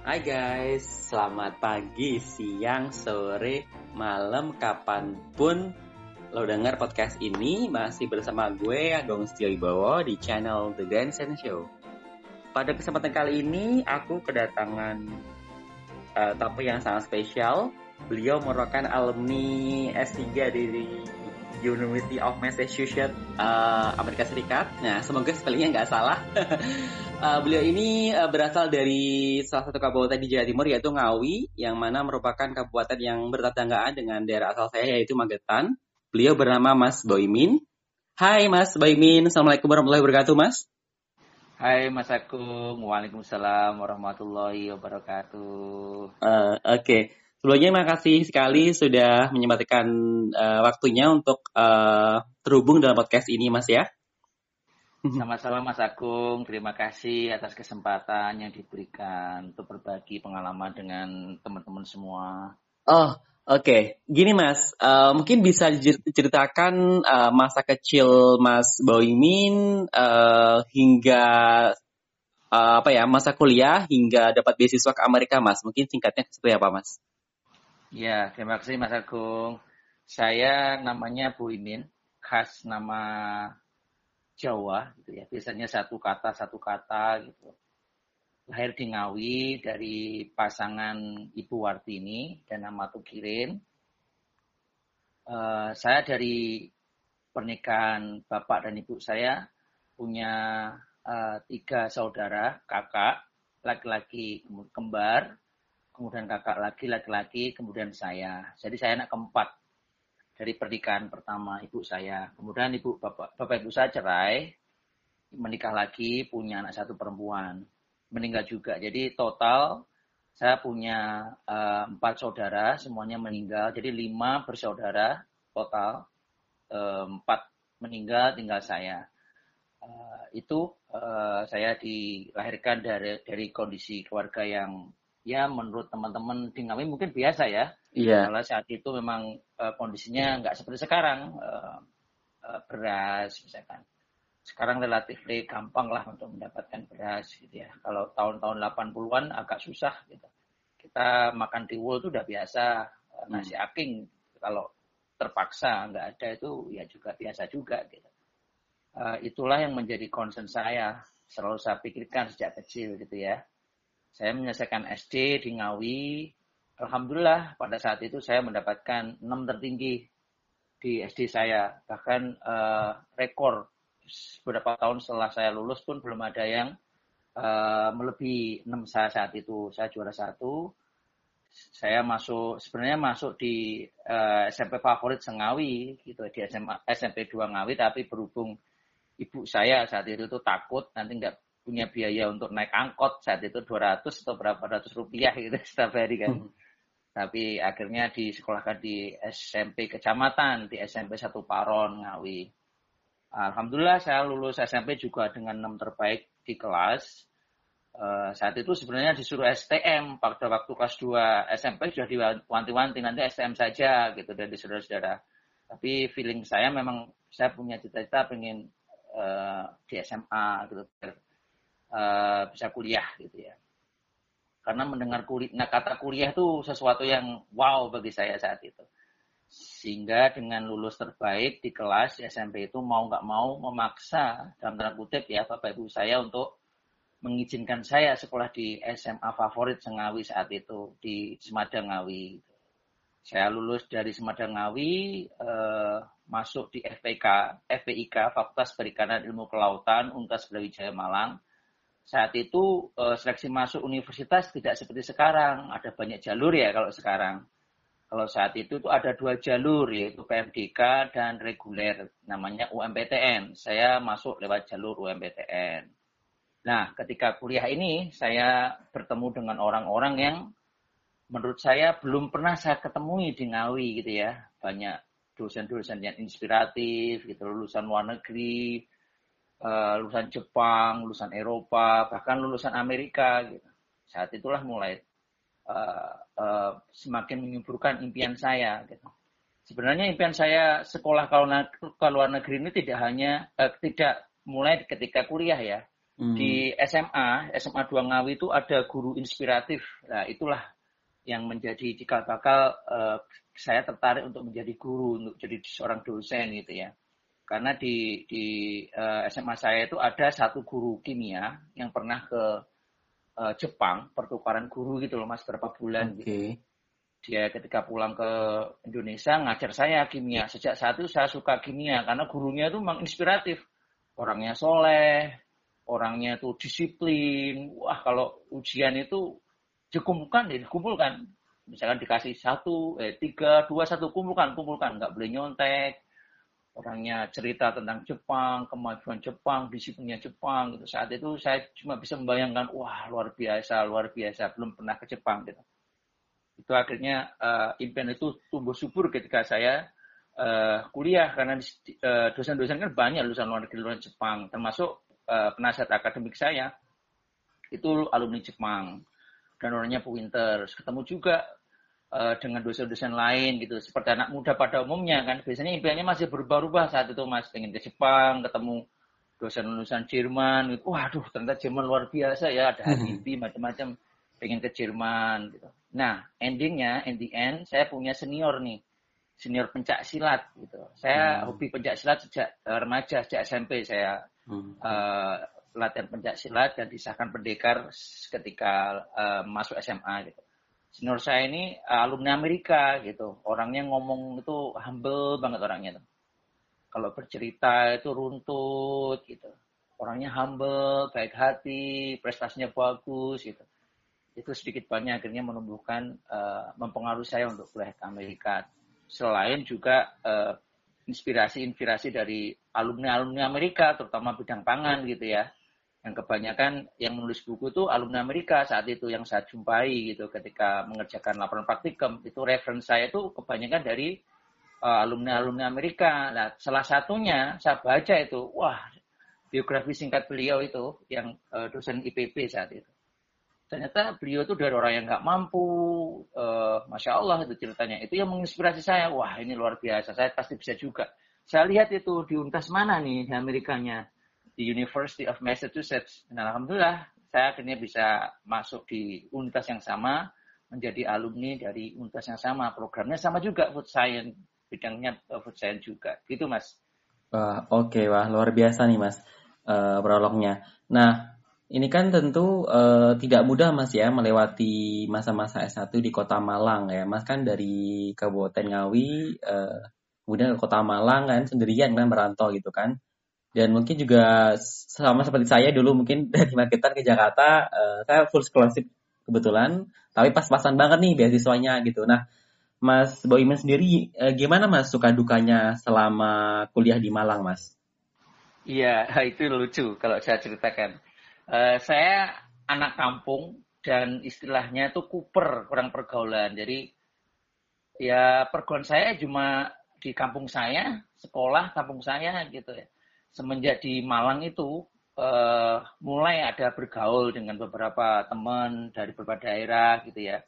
Hai guys, selamat pagi, siang, sore, malam, kapan pun lo denger podcast ini masih bersama gue Agung Setio Ibowo di channel The Grandstand Show. Pada kesempatan kali ini aku kedatangan uh, tamu yang sangat spesial. Beliau merupakan alumni S3 dari University of Massachusetts uh, Amerika Serikat. Nah, semoga spellingnya nggak salah. uh, beliau ini uh, berasal dari salah satu kabupaten di Jawa Timur yaitu Ngawi, yang mana merupakan kabupaten yang bertetanggaan dengan daerah asal saya yaitu Magetan. Beliau bernama Mas Boymin. Hai Mas Boymin, Assalamualaikum warahmatullahi wabarakatuh Mas. Hai Mas Agung, Waalaikumsalam warahmatullahi wabarakatuh. Uh, Oke, okay. Sebelumnya makasih sekali sudah menyempatkan uh, waktunya untuk uh, terhubung dalam podcast ini, Mas ya. Sama-sama Mas Agung, terima kasih atas kesempatan yang diberikan untuk berbagi pengalaman dengan teman-teman semua. Oh, oke. Okay. Gini Mas, uh, mungkin bisa diceritakan uh, masa kecil Mas Boymin uh, hingga uh, apa ya masa kuliah hingga dapat beasiswa ke Amerika Mas. Mungkin singkatnya seperti apa Mas? Ya, terima kasih Mas Agung. Saya namanya Bu Imin, khas nama Jawa gitu ya. Biasanya satu kata satu kata gitu. Lahir di Ngawi dari pasangan Ibu Wartini dan nama Tukirin. Uh, saya dari pernikahan bapak dan ibu saya punya uh, tiga saudara, kakak, laki-laki kembar, kemudian kakak lagi, laki-laki, kemudian saya. Jadi saya anak keempat dari pernikahan pertama ibu saya. Kemudian ibu bapak, bapak ibu saya cerai, menikah lagi, punya anak satu perempuan, meninggal juga. Jadi total saya punya uh, empat saudara, semuanya meninggal. Jadi lima bersaudara total, uh, empat meninggal, tinggal saya. Uh, itu uh, saya dilahirkan dari dari kondisi keluarga yang ya menurut teman-teman di Ngawi mungkin biasa ya. Iya. Kalau saat itu memang uh, kondisinya nggak seperti sekarang uh, uh, beras misalkan. Sekarang relatif gampang lah untuk mendapatkan beras gitu ya. Kalau tahun-tahun 80-an agak susah gitu. Kita makan tiwul itu udah biasa, uh, nasi hmm. aking kalau terpaksa nggak ada itu ya juga biasa juga gitu. Uh, itulah yang menjadi concern saya selalu saya pikirkan sejak kecil gitu ya saya menyelesaikan SD di Ngawi. Alhamdulillah pada saat itu saya mendapatkan 6 tertinggi di SD saya. Bahkan uh, rekor beberapa tahun setelah saya lulus pun belum ada yang uh, melebihi 6 saya saat itu. Saya juara satu. Saya masuk sebenarnya masuk di uh, SMP favorit Sengawi gitu di SMA, SMP 2 Ngawi tapi berhubung ibu saya saat itu takut nanti nggak punya biaya untuk naik angkot saat itu 200 atau berapa ratus rupiah gitu setiap hari kan. Hmm. Tapi akhirnya disekolahkan di SMP kecamatan, di SMP satu Paron, Ngawi. Alhamdulillah saya lulus SMP juga dengan 6 terbaik di kelas. Uh, saat itu sebenarnya disuruh STM pada waktu kelas 2 SMP sudah diwanti-wanti nanti STM saja gitu dari saudara-saudara. Tapi feeling saya memang saya punya cita-cita pengen uh, di SMA gitu uh, bisa kuliah gitu ya. Karena mendengar kuliah, nah kata kuliah itu sesuatu yang wow bagi saya saat itu. Sehingga dengan lulus terbaik di kelas SMP itu mau nggak mau memaksa dalam tanda kutip ya Bapak Ibu saya untuk mengizinkan saya sekolah di SMA favorit Sengawi saat itu di Semadang Ngawi. Saya lulus dari Semadang Ngawi, eh, masuk di FPK, FPIK, Fakultas Perikanan Ilmu Kelautan, Universitas Brawijaya Malang saat itu uh, seleksi masuk universitas tidak seperti sekarang, ada banyak jalur ya kalau sekarang. Kalau saat itu tuh ada dua jalur yaitu PMDK dan reguler namanya UMPTN. Saya masuk lewat jalur UMPTN. Nah, ketika kuliah ini saya bertemu dengan orang-orang yang menurut saya belum pernah saya ketemui di Ngawi gitu ya. Banyak dosen-dosen yang inspiratif gitu, lulusan luar negeri, uh, lulusan Jepang, lulusan Eropa, bahkan lulusan Amerika. Gitu. Saat itulah mulai uh, uh, semakin menyuburkan impian saya. Gitu. Sebenarnya impian saya sekolah ke luar negeri ini tidak hanya uh, tidak mulai ketika kuliah ya. Hmm. Di SMA, SMA 2 Ngawi itu ada guru inspiratif. Nah, itulah yang menjadi cikal bakal uh, saya tertarik untuk menjadi guru, untuk jadi seorang dosen gitu ya. Karena di di uh, eh, SMA saya itu ada satu guru kimia yang pernah ke uh, Jepang pertukaran guru gitu loh mas berapa bulan okay. gitu. Dia ketika pulang ke Indonesia ngajar saya kimia. Sejak saat itu saya suka kimia karena gurunya itu memang inspiratif. Orangnya soleh, orangnya itu disiplin. Wah kalau ujian itu dikumpulkan, ya dikumpulkan. Misalkan dikasih satu, eh tiga, dua, satu kumpulkan, kumpulkan. Nggak boleh nyontek. Orangnya cerita tentang Jepang, kemajuan Jepang, disiplinnya Jepang. Gitu. Saat itu saya cuma bisa membayangkan, wah luar biasa, luar biasa. Belum pernah ke Jepang. Gitu. Itu akhirnya uh, impian itu tumbuh subur ketika saya uh, kuliah. Karena uh, dosen-dosen kan banyak lulusan luar negeri, luar Jepang. Termasuk uh, penasihat akademik saya itu alumni Jepang dan orangnya pinter. Ketemu juga uh, dengan dosen-dosen lain gitu. Seperti anak muda pada umumnya kan. Biasanya impiannya masih berubah-ubah saat itu mas. Pengen ke Jepang, ketemu dosen lulusan Jerman. Gitu. Waduh ternyata Jerman luar biasa ya. Ada Habibie macam-macam. Pengen ke Jerman gitu. Nah endingnya, in the end saya punya senior nih. Senior pencak silat gitu. Saya hmm. hobi pencak silat sejak remaja, sejak SMP saya hmm. uh, latihan pencak silat dan disahkan pendekar ketika uh, masuk SMA gitu. Senior saya ini uh, alumni Amerika gitu. Orangnya ngomong itu humble banget orangnya tuh. Kalau bercerita itu runtut gitu. Orangnya humble, baik hati, prestasinya bagus gitu. Itu sedikit banyak akhirnya menumbuhkan uh, mempengaruhi saya untuk kuliah ke Amerika. Selain juga uh, inspirasi-inspirasi dari alumni-alumni Amerika, terutama bidang pangan gitu ya yang kebanyakan yang menulis buku itu alumni Amerika saat itu yang saya jumpai gitu ketika mengerjakan laporan praktikum itu referensi saya itu kebanyakan dari uh, alumni alumni Amerika. Nah salah satunya saya baca itu wah biografi singkat beliau itu yang uh, dosen IPB saat itu. Ternyata beliau itu dari orang yang nggak mampu, uh, masya Allah itu ceritanya. Itu yang menginspirasi saya. Wah ini luar biasa. Saya pasti bisa juga. Saya lihat itu di untas mana nih Amerikanya di University of Massachusetts. Dan alhamdulillah saya akhirnya bisa masuk di universitas yang sama, menjadi alumni dari universitas yang sama. Programnya sama juga food science, bidangnya uh, food science juga. Gitu mas. Wah oke okay, wah luar biasa nih mas uh, prolognya. Nah ini kan tentu uh, tidak mudah mas ya melewati masa-masa S1 di kota Malang ya. Mas kan dari Kabupaten Ngawi uh, kemudian ke kota Malang kan sendirian kan merantau gitu kan. Dan mungkin juga sama seperti saya dulu mungkin dari Magetan ke Jakarta, uh, saya full scholarship kebetulan, tapi pas-pasan banget nih beasiswanya gitu. Nah, Mas Boyman sendiri uh, gimana Mas suka dukanya selama kuliah di Malang, Mas? Iya, itu lucu kalau saya ceritakan. Uh, saya anak kampung dan istilahnya itu kuper, kurang pergaulan. Jadi ya pergaulan saya cuma di kampung saya, sekolah kampung saya gitu ya semenjak di Malang itu uh, mulai ada bergaul dengan beberapa teman dari beberapa daerah gitu ya.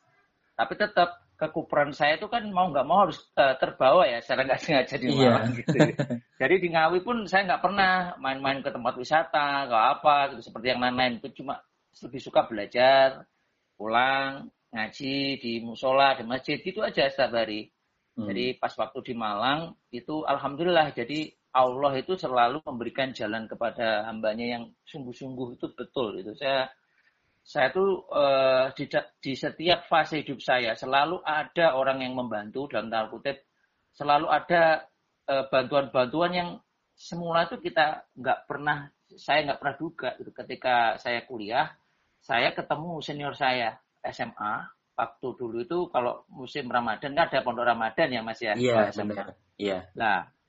Tapi tetap kekuperan saya itu kan mau nggak mau harus uh, terbawa ya secara nggak sengaja di iya. Malang yeah. gitu. Ya. Jadi di Ngawi pun saya nggak pernah main-main ke tempat wisata, ke apa gitu seperti yang lain-lain. Itu cuma lebih suka belajar, pulang, ngaji di musola, di masjid gitu aja setiap hari. Hmm. Jadi pas waktu di Malang itu alhamdulillah jadi Allah itu selalu memberikan jalan kepada hambanya yang sungguh-sungguh itu betul itu saya saya tuh uh, di, di setiap fase hidup saya selalu ada orang yang membantu dalam tanda kutip selalu ada uh, bantuan-bantuan yang semula itu kita nggak pernah saya nggak pernah duga gitu. ketika saya kuliah saya ketemu senior saya SMA waktu dulu itu kalau musim Ramadan kan ada pondok Ramadan ya Mas ya. Iya, benar. Iya. Nah, uh,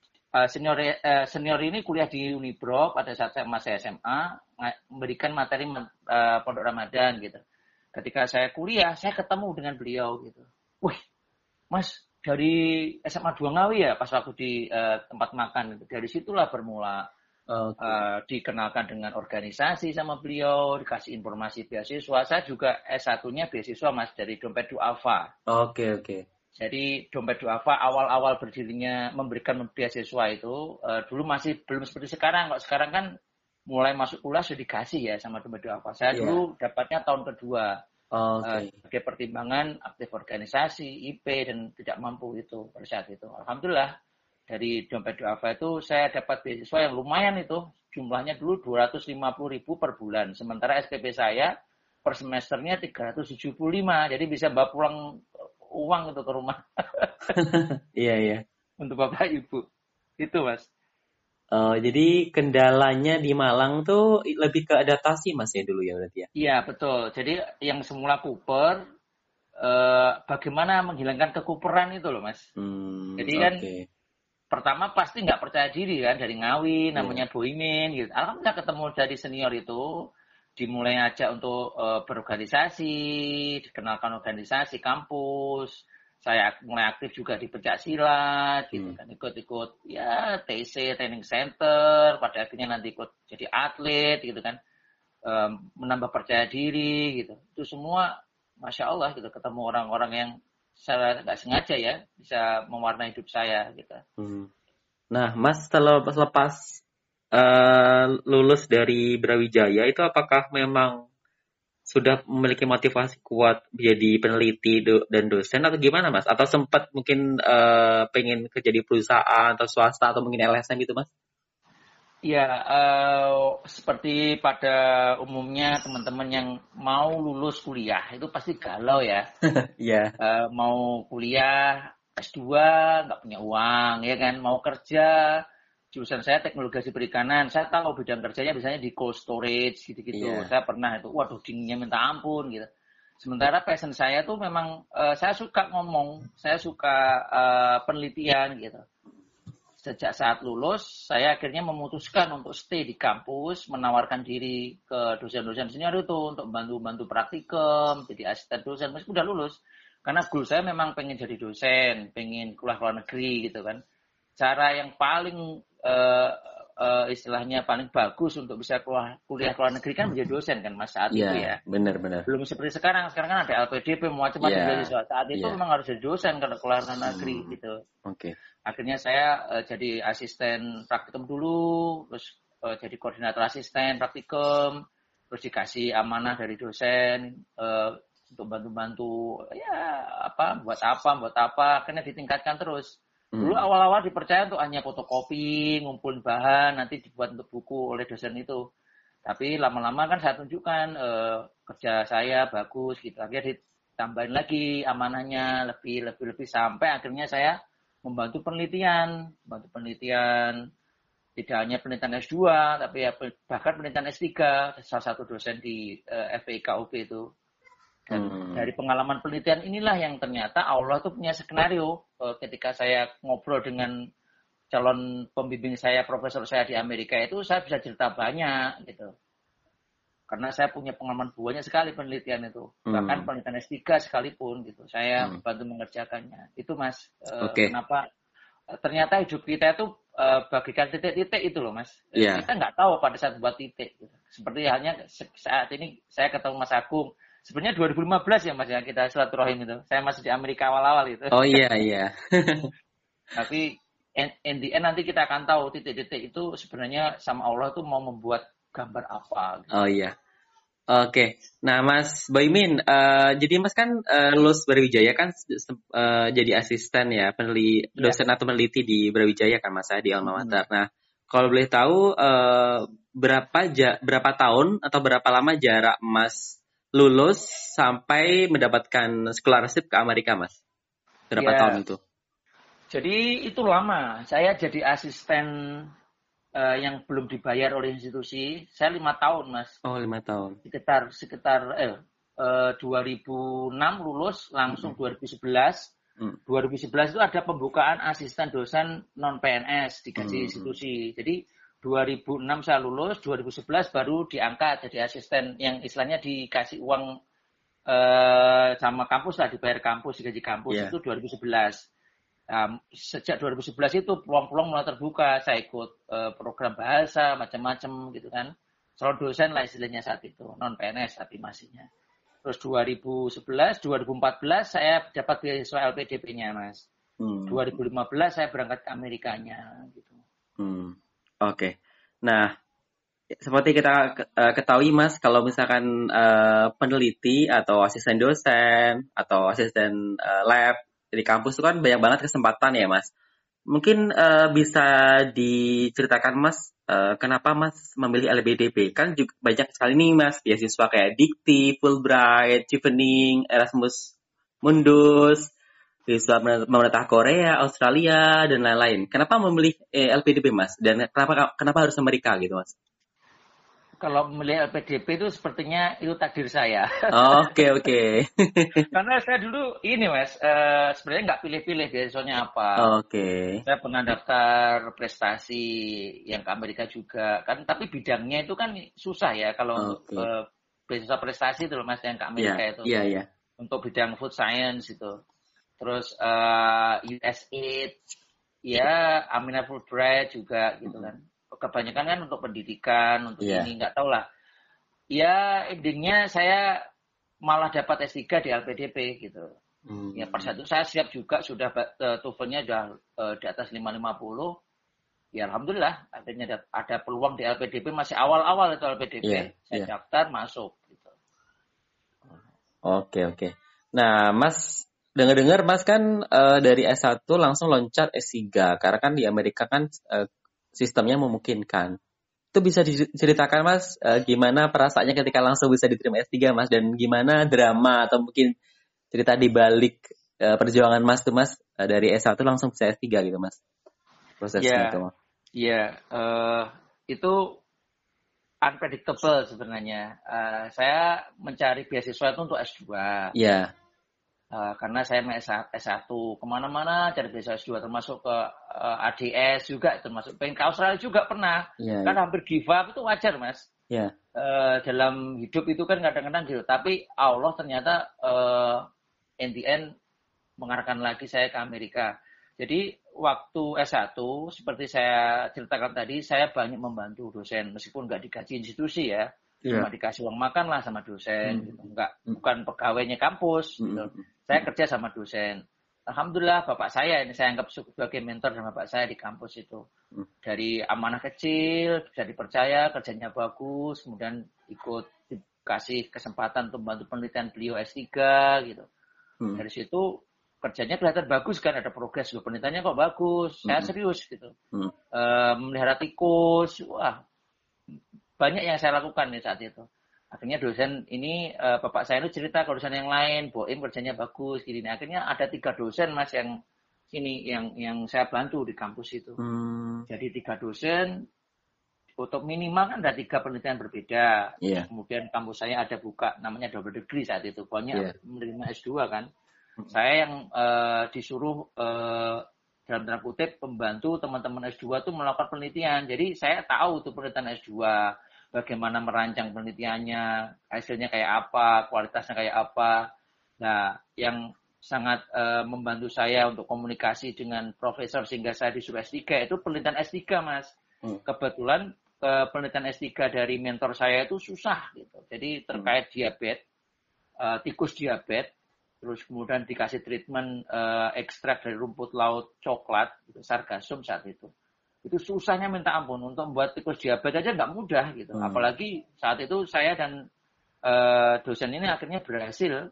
senior uh, senior ini kuliah di Unibro pada saat saya masih SMA memberikan materi uh, pondok Ramadan gitu. Ketika saya kuliah, saya ketemu dengan beliau gitu. Wih, Mas dari SMA 2 Ngawi ya pas waktu di uh, tempat makan gitu. Dari situlah bermula okay. uh, dikenalkan dengan organisasi sama beliau, dikasih informasi beasiswa. Saya juga S1-nya beasiswa Mas dari Dompet Duafa. Oke, okay, oke. Okay. Jadi dompet duafa awal-awal berdirinya memberikan beasiswa itu uh, dulu masih belum seperti sekarang. Kalau sekarang kan mulai masuk kuliah sudah dikasih ya sama dompet duafa. Saya yeah. dulu dapatnya tahun kedua. Oh, okay. uh, sebagai pertimbangan aktif organisasi, IP dan tidak mampu itu pada saat itu. Alhamdulillah dari dompet duafa itu saya dapat beasiswa yang lumayan itu jumlahnya dulu 250 ribu per bulan. Sementara SPP saya per semesternya 375. Jadi bisa bawa pulang uang itu ke rumah. iya, iya. Untuk Bapak Ibu. Itu, Mas. Uh, jadi kendalanya di Malang tuh lebih ke adaptasi mas ya dulu ya berarti ya? Iya betul. Jadi yang semula kuper, uh, bagaimana menghilangkan kekuperan itu loh mas. Hmm, jadi kan okay. pertama pasti nggak percaya diri kan dari Ngawi, iya. namanya yeah. Boimin gitu. Alhamdulillah ketemu dari senior itu, dimulai aja untuk uh, berorganisasi, dikenalkan organisasi kampus, saya mulai aktif juga di pencak silat gitu hmm. kan ikut-ikut ya TC training center pada akhirnya nanti ikut jadi atlet gitu kan um, menambah percaya diri gitu itu semua masya Allah gitu ketemu orang-orang yang secara nggak sengaja ya bisa mewarnai hidup saya gitu. Hmm. Nah, Mas setelah lepas uh, lulus dari Brawijaya itu apakah memang sudah memiliki motivasi kuat jadi peneliti do dan dosen atau gimana mas? Atau sempat mungkin uh, pengen kerja di perusahaan atau swasta atau mungkin LSM gitu mas? Ya, uh, seperti pada umumnya teman-teman yang mau lulus kuliah itu pasti galau ya. Iya. yeah. uh, mau kuliah S2 nggak punya uang ya kan, mau kerja jurusan saya teknologi perikanan. Saya tahu bidang kerjanya biasanya di cold storage gitu-gitu. Yeah. Saya pernah itu, waduh dinginnya minta ampun gitu. Sementara passion saya tuh memang uh, saya suka ngomong, saya suka uh, penelitian gitu. Sejak saat lulus, saya akhirnya memutuskan untuk stay di kampus, menawarkan diri ke dosen-dosen senior itu untuk bantu-bantu praktikum, jadi asisten dosen, meskipun udah lulus. Karena goal saya memang pengen jadi dosen, pengen kuliah luar negeri gitu kan. Cara yang paling uh, uh, istilahnya paling bagus untuk bisa keluar kuliah ke luar negeri kan menjadi dosen kan mas saat yeah, itu ya. Benar-benar. Belum seperti sekarang. Sekarang kan ada LPDP macam-macam yeah, jadi saat itu yeah. memang harus jadi dosen kalau keluar ke negeri hmm, gitu. Oke. Okay. Akhirnya saya uh, jadi asisten praktikum dulu, terus uh, jadi koordinator asisten praktikum, terus dikasih amanah dari dosen uh, untuk bantu-bantu ya apa buat apa buat apa akhirnya ditingkatkan terus Dulu hmm. awal-awal dipercaya untuk hanya fotokopi, ngumpulin bahan, nanti dibuat untuk buku oleh dosen itu. Tapi lama-lama kan saya tunjukkan eh, kerja saya bagus gitu. Akhirnya ditambahin lagi amanahnya lebih lebih lebih sampai akhirnya saya membantu penelitian, membantu penelitian tidak hanya penelitian S2 tapi ya bahkan penelitian S3 salah satu dosen di eh, FPIKUB itu dan hmm. dari pengalaman penelitian inilah yang ternyata Allah tuh punya skenario uh, ketika saya ngobrol dengan calon pembimbing saya, profesor saya di Amerika itu saya bisa cerita banyak gitu. Karena saya punya pengalaman banyak sekali penelitian itu. Hmm. Bahkan penelitian S3 sekalipun gitu. Saya hmm. bantu mengerjakannya. Itu Mas, uh, okay. kenapa uh, ternyata hidup kita itu uh, bagikan titik-titik itu loh Mas. Yeah. Kita nggak tahu pada saat buat titik. Gitu. Seperti hanya saat ini saya ketemu Mas Agung, Sebenarnya 2015 ya Mas ya kita silaturahim itu. Saya masih di Amerika awal-awal itu. Oh iya iya. Tapi in the end nanti kita akan tahu titik-titik itu sebenarnya sama Allah tuh mau membuat gambar apa. Gitu. Oh iya. Oke, okay. nah Mas Boymin, uh, jadi Mas kan uh, lulus Brawijaya kan uh, jadi asisten ya, peneliti yeah. dosen atau peneliti di Brawijaya kan Mas ya di Alma Mater. Hmm. Nah, kalau boleh tahu uh, berapa ja, berapa tahun atau berapa lama jarak Mas lulus sampai mendapatkan scholarship ke Amerika, Mas? Berapa ya. tahun itu? Jadi itu lama. Saya jadi asisten uh, yang belum dibayar oleh institusi. Saya lima tahun, Mas. Oh, lima tahun. Sekitar sekitar eh uh, 2006 lulus, langsung hmm. 2011. Hmm. 2011 itu ada pembukaan asisten dosen non PNS di gaji hmm. institusi. Jadi 2006 saya lulus, 2011 baru diangkat jadi asisten yang istilahnya dikasih uang eh, sama kampus lah, dibayar kampus, digaji kampus yeah. itu 2011. Um, sejak 2011 itu peluang-peluang mulai terbuka, saya ikut uh, program bahasa macam-macam gitu kan. Selalu dosen lah istilahnya saat itu, non PNS tapi masihnya. Terus 2011, 2014 saya dapat beasiswa LPDP-nya mas. Hmm. 2015 saya berangkat ke Amerikanya gitu. Hmm. Oke. Nah, seperti kita uh, ketahui Mas, kalau misalkan uh, peneliti atau asisten dosen atau asisten uh, lab di kampus itu kan banyak banget kesempatan ya Mas. Mungkin uh, bisa diceritakan Mas, uh, kenapa Mas memilih LBDP? Kan juga banyak sekali nih Mas, beasiswa kayak Dikti, Fulbright, Chevening, Erasmus Mundus, beasiswa pemerintah Korea, Australia, dan lain-lain. Kenapa memilih eh, LPDP Mas? Dan kenapa kenapa harus Amerika gitu Mas? kalau memilih LPDP itu sepertinya itu takdir saya. Oke oh, oke. Okay, okay. Karena saya dulu ini mas, uh, sebenarnya nggak pilih-pilih beasiswanya apa. Oke. Okay. Saya pernah daftar prestasi yang ke Amerika juga kan, tapi bidangnya itu kan susah ya kalau okay. uh, beasiswa prestasi itu mas yang ke Amerika yeah, itu. Iya yeah, iya. Yeah. Untuk bidang food science itu. Terus uh, eh, USAID, ya Amina Fulbright juga gitu kan kebanyakan kan untuk pendidikan, untuk yeah. ini nggak tahu lah. Ya endingnya saya malah dapat S3 di LPDP gitu. Hmm. Ya per satu saya siap juga sudah uh, TOEFL-nya sudah uh, di atas 550. Ya alhamdulillah akhirnya ada, ada peluang di LPDP masih awal-awal itu LPDP. Yeah, saya yeah. daftar masuk gitu. Oke, oke. Nah, Mas dengar-dengar Mas kan uh, dari S1 langsung loncat S3 karena kan di Amerika kan uh, sistemnya memungkinkan. Itu bisa diceritakan Mas uh, gimana perasaannya ketika langsung bisa diterima S3 Mas dan gimana drama atau mungkin cerita di balik uh, perjuangan Mas tuh Mas uh, dari S1 langsung bisa S3 gitu Mas. Prosesnya yeah, itu. Iya, yeah, uh, itu unpredictable sebenarnya. Uh, saya mencari beasiswa itu untuk S2. Iya. Yeah. Uh, karena saya S1 ke mana-mana cari beasiswa S2 termasuk ke uh, eh, ADS juga termasuk pengen ke Australia juga pernah yeah, kan yeah. hampir give up itu wajar mas yeah. Iya. uh, dalam hidup itu kan kadang-kadang gitu tapi Allah ternyata uh, in the end mengarahkan lagi saya ke Amerika jadi waktu S1 seperti saya ceritakan tadi saya banyak membantu dosen meskipun nggak digaji institusi ya yeah. cuma dikasih uang makan lah sama dosen hmm. gitu. nggak hmm. bukan pegawainya kampus hmm. gitu. saya kerja sama dosen Alhamdulillah bapak saya ini saya anggap sebagai mentor sama bapak saya di kampus itu hmm. dari amanah kecil bisa dipercaya kerjanya bagus kemudian ikut dikasih kesempatan untuk membantu penelitian beliau S3 gitu hmm. dari situ kerjanya kelihatan bagus kan ada progres loh penelitiannya kok bagus saya hmm. serius gitu hmm. e, memelihara tikus wah banyak yang saya lakukan nih saat itu. Akhirnya dosen ini uh, bapak saya itu cerita ke dosen yang lain, Boim kerjanya bagus, gini. Akhirnya ada tiga dosen mas yang sini yang yang saya bantu di kampus itu. Hmm. Jadi tiga dosen untuk minimal kan ada tiga penelitian berbeda. Yeah. Kemudian kampus saya ada buka namanya double degree saat itu, pokoknya yeah. menerima S2 kan. Hmm. Saya yang uh, disuruh uh, dalam tanda kutip membantu teman-teman S2 itu melakukan penelitian. Jadi saya tahu tuh penelitian S2 bagaimana merancang penelitiannya, hasilnya kayak apa, kualitasnya kayak apa. Nah, yang sangat uh, membantu saya untuk komunikasi dengan profesor sehingga saya disuruh S3 itu penelitian S3, Mas. Hmm. Kebetulan uh, penelitian S3 dari mentor saya itu susah gitu. Jadi terkait hmm. diabetes, uh, tikus diabetes, terus kemudian dikasih treatment uh, ekstrak dari rumput laut coklat, gitu, sargasum saat itu itu susahnya minta ampun untuk membuat tikus diabetes aja nggak mudah gitu. Hmm. apalagi saat itu saya dan uh, dosen ini akhirnya berhasil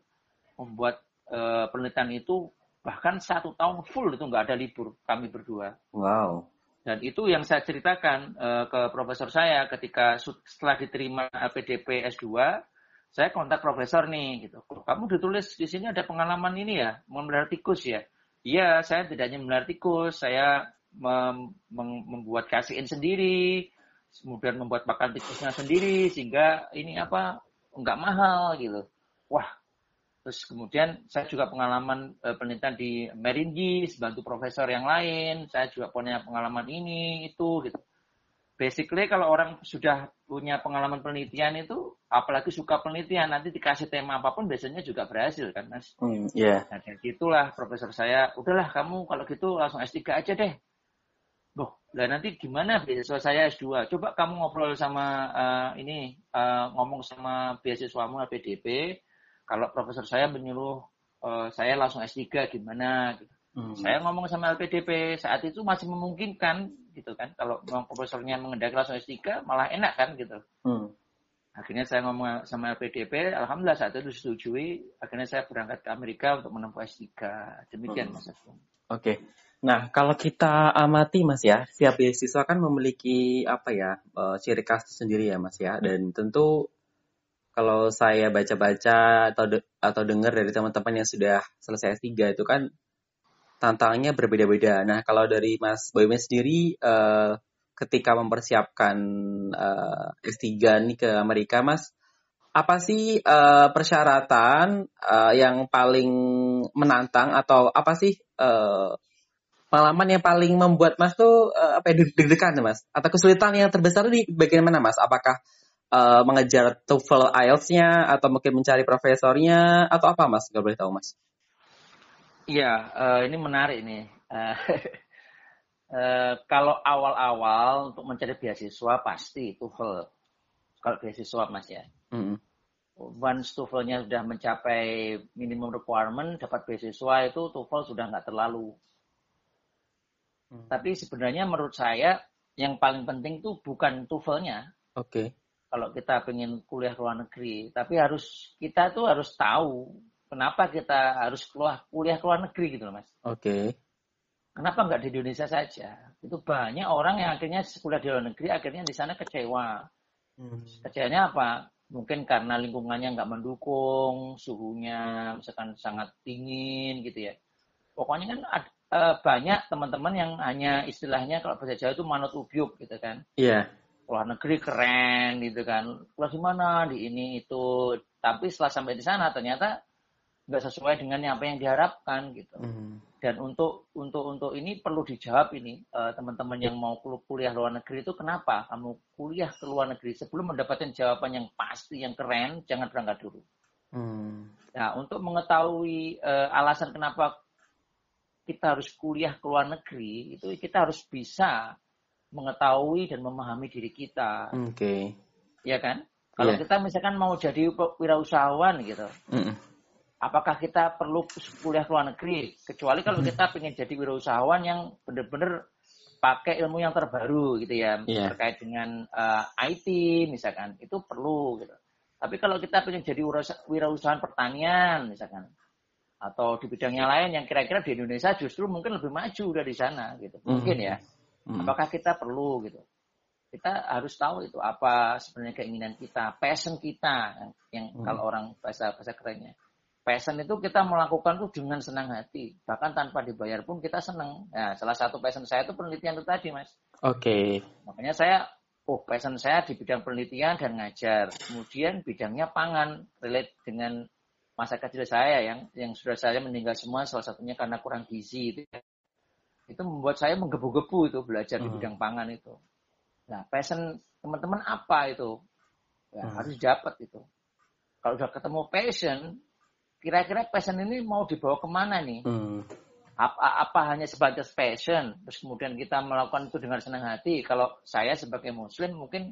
membuat uh, penelitian itu bahkan satu tahun full itu nggak ada libur kami berdua. Wow. Dan itu yang saya ceritakan uh, ke profesor saya ketika setelah diterima PDP S2 saya kontak profesor nih gitu. Kamu ditulis di sini ada pengalaman ini ya memelihara tikus ya? Iya saya tidak hanya memelihara tikus saya mem membuat kasihin sendiri, kemudian membuat pakan tikusnya sendiri sehingga ini apa nggak mahal gitu. Wah, terus kemudian saya juga pengalaman e, penelitian di Meringis, bantu profesor yang lain, saya juga punya pengalaman ini itu gitu. Basically kalau orang sudah punya pengalaman penelitian itu, apalagi suka penelitian, nanti dikasih tema apa pun biasanya juga berhasil kan mas. Mm, yeah. Nah, itulah profesor saya, udahlah kamu kalau gitu langsung S3 aja deh Loh, lah nanti gimana beasiswa saya S2? Coba kamu ngobrol sama uh, ini, uh, ngomong sama beasiswamu PDP. Kalau profesor saya menyuruh uh, saya langsung S3 gimana? Gitu. Hmm. Saya ngomong sama LPDP saat itu masih memungkinkan gitu kan. Kalau memang profesornya mengendaki langsung S3 malah enak kan gitu. Hmm. Akhirnya saya ngomong sama LPDP, alhamdulillah saat itu disetujui. Akhirnya saya berangkat ke Amerika untuk menempuh S3. Demikian hmm. Mas. Oke. Okay. Nah, kalau kita amati Mas ya, setiap beasiswa kan memiliki apa ya, uh, ciri khas sendiri ya Mas ya. Dan tentu kalau saya baca-baca atau de atau dengar dari teman-teman yang sudah selesai S3 itu kan tantangannya berbeda-beda. Nah, kalau dari Mas Boyman sendiri uh, ketika mempersiapkan uh, S3 nih ke Amerika, Mas, apa sih uh, persyaratan uh, yang paling menantang atau apa sih uh, pengalaman yang paling membuat Mas tuh uh, apa ya deg-degan Mas? Atau kesulitan yang terbesar di bagian mana Mas? Apakah uh, mengejar TOEFL IELTS-nya atau mungkin mencari profesornya atau apa Mas? Gak boleh tahu Mas. Iya, uh, ini menarik nih. Uh, uh, kalau awal-awal untuk mencari beasiswa pasti TOEFL. Kalau beasiswa mas ya. Mm -hmm. Once TOEFL-nya sudah mencapai minimum requirement, dapat beasiswa itu TOEFL sudah nggak terlalu. Mm. Tapi sebenarnya menurut saya yang paling penting tuh bukan TOEFL-nya. Oke. Okay. Kalau kita pengen kuliah luar negeri, tapi harus kita tuh harus tahu kenapa kita harus keluar kuliah ke luar negeri gitu loh mas. Oke. Okay. Kenapa nggak di Indonesia saja? Itu banyak orang yang akhirnya kuliah di luar negeri akhirnya di sana kecewa. Hmm. Kecewanya apa? Mungkin karena lingkungannya nggak mendukung, suhunya misalkan sangat dingin gitu ya. Pokoknya kan ada, uh, banyak teman-teman yang hanya istilahnya kalau bahasa Jawa itu manut ubyuk gitu kan. Iya. Yeah. Luar negeri keren gitu kan. Kelas di mana? Di ini itu. Tapi setelah sampai di sana ternyata nggak sesuai dengan apa yang diharapkan gitu. Mm. Dan untuk untuk untuk ini perlu dijawab ini uh, teman-teman yang mau kuliah luar negeri itu kenapa kamu kuliah ke luar negeri sebelum mendapatkan jawaban yang pasti yang keren jangan berangkat dulu. Mm. Nah untuk mengetahui uh, alasan kenapa kita harus kuliah ke luar negeri itu kita harus bisa mengetahui dan memahami diri kita. Oke. Okay. Ya kan? Kalau yeah. kita misalkan mau jadi wirausahawan gitu. Mm apakah kita perlu kuliah ke luar negeri kecuali kalau kita ingin jadi wirausahawan yang benar-benar pakai ilmu yang terbaru gitu ya yeah. terkait dengan uh, eh, IT misalkan itu perlu gitu tapi kalau kita ingin jadi wirausahaan pertanian misalkan atau di bidang yang lain yang kira-kira di Indonesia justru mungkin lebih maju dari sana gitu. Mungkin ya. Mm. apakah kita perlu gitu. Kita harus tahu itu apa sebenarnya keinginan kita passion kita yang mm. kalau orang bahasa bahasa kerennya. Passion itu kita melakukan tuh dengan senang hati. Bahkan tanpa dibayar pun kita senang nah salah satu passion saya itu penelitian itu tadi mas. Oke. Okay. makanya saya oh passion saya di bidang penelitian dan ngajar. Kemudian bidangnya pangan relate dengan masa kecil saya yang yang sudah saya meninggal semua salah satunya karena kurang gizi itu itu membuat saya menggebu-gebu itu belajar hmm. di bidang pangan itu nah passion teman-teman apa itu ya, hmm. harus dapat itu kalau sudah ketemu passion kira-kira passion ini mau dibawa ke mana nih? Hmm. Apa, apa hanya sebatas passion, terus kemudian kita melakukan itu dengan senang hati. Kalau saya sebagai muslim mungkin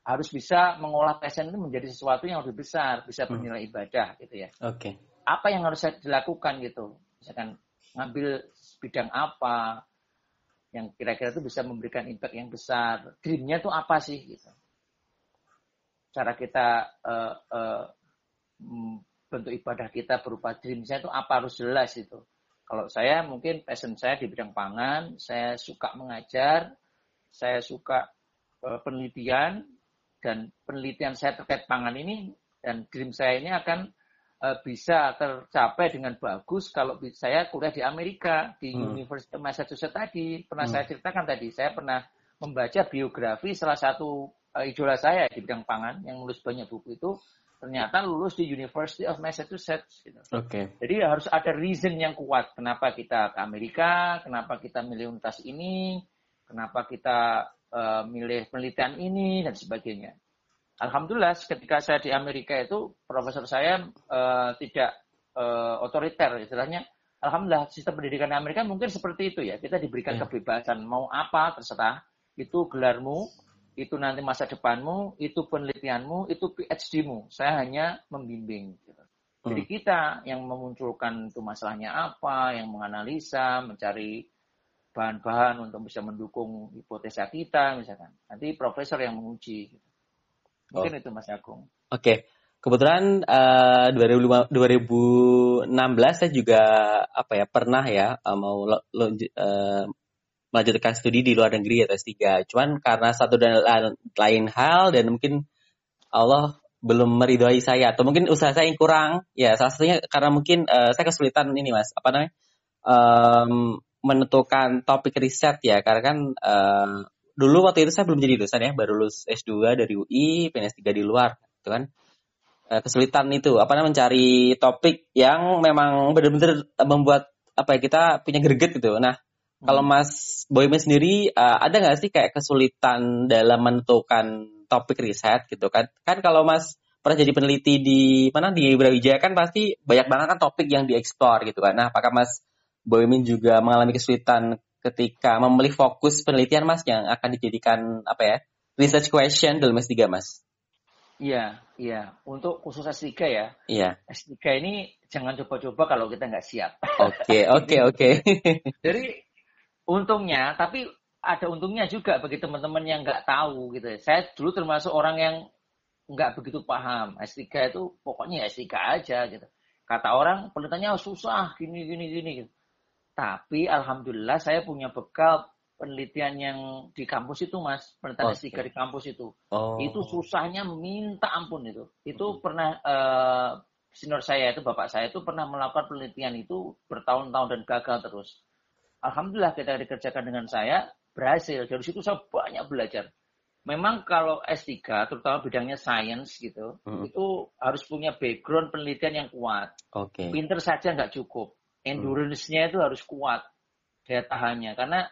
harus bisa mengolah passion itu menjadi sesuatu yang lebih besar, bisa hmm. bernilai ibadah gitu ya. Oke. Okay. Apa yang harus saya dilakukan gitu? Misalkan ngambil bidang apa yang kira-kira itu bisa memberikan impact yang besar. Dreamnya itu apa sih gitu? Cara kita uh, uh, bentuk ibadah kita berupa dream saya itu apa harus jelas itu. Kalau saya mungkin passion saya di bidang pangan, saya suka mengajar, saya suka uh, penelitian dan penelitian saya terkait pangan ini dan dream saya ini akan uh, bisa tercapai dengan bagus kalau saya kuliah di Amerika di hmm. University of Massachusetts tadi pernah hmm. saya ceritakan tadi saya pernah membaca biografi salah satu uh, idola saya di bidang pangan yang menulis banyak buku itu ternyata lulus di University of Massachusetts. Gitu. Oke. Okay. Jadi harus ada reason yang kuat kenapa kita ke Amerika, kenapa kita milih universitas ini, kenapa kita uh, milih penelitian ini dan sebagainya. Alhamdulillah ketika saya di Amerika itu profesor saya uh, tidak uh, otoriter istilahnya. Alhamdulillah sistem pendidikan di Amerika mungkin seperti itu ya. Kita diberikan yeah. kebebasan mau apa terserah. Itu gelarmu, itu nanti masa depanmu, itu penelitianmu, itu PhD-mu. Saya hanya membimbing. Gitu. Jadi Hmm. kita yang memunculkan itu masalahnya apa, yang menganalisa, mencari bahan-bahan untuk bisa mendukung hipotesa kita misalkan. Nanti profesor yang menguji. gitu. Mungkin itu Mas Agung. Oke, kebetulan eh, 2005 2016 saya juga apa ya pernah ya eh, mau lo- lo- eh, melanjutkan studi di luar negeri atau S3. Cuman karena satu dan la- lain hal dan mungkin Allah belum meridhoi saya atau mungkin usaha saya yang kurang. Ya, salah satunya karena mungkin eh, saya kesulitan ini Mas, apa namanya? em, menentukan topik riset ya karena kan eh, dulu waktu itu saya belum jadi dosen ya baru lulus S2 dari UI pengen S3 di luar gitu kan. Eh, kesulitan itu apa namanya mencari topik yang memang benar-benar membuat apa ya kita punya greget gitu. Nah kalau Hmm. Mas Boyman sendiri eh, ada nggak sih kayak kesulitan dalam menentukan topik riset gitu kan? Kan kalau Mas pernah jadi peneliti di mana di Brawijaya kan pasti banyak banget kan topik yang dieksplor gitu kan. Nah apakah Mas Boymin juga mengalami kesulitan ketika memilih fokus penelitian Mas yang akan dijadikan apa ya research question dalam S3 Mas? Iya, iya. Untuk khusus S3 ya, Iya. S3 ini jangan coba-coba kalau kita nggak siap. Oke, oke, oke. Jadi untungnya, tapi ada untungnya juga bagi teman-teman yang nggak tahu gitu. ya. Saya dulu termasuk orang yang nggak begitu paham. S3 itu pokoknya S3 aja gitu. Kata orang penelitiannya susah, gini, gini, gini. Gitu. Tapi alhamdulillah saya punya bekal penelitian yang di kampus itu mas, penelitian Oke. S3 di kampus itu. Oh. Itu susahnya minta ampun itu. Itu pernah eh, senior saya itu bapak saya itu pernah melakukan penelitian itu bertahun-tahun dan gagal terus. Alhamdulillah kita dikerjakan dengan saya berhasil. Dari situ saya banyak belajar. Memang kalau S3 terutama bidangnya science gitu, Mm. itu harus punya background penelitian yang kuat. Oke. Pinter saja nggak cukup. Endurance-nya itu harus kuat daya tahannya. Karena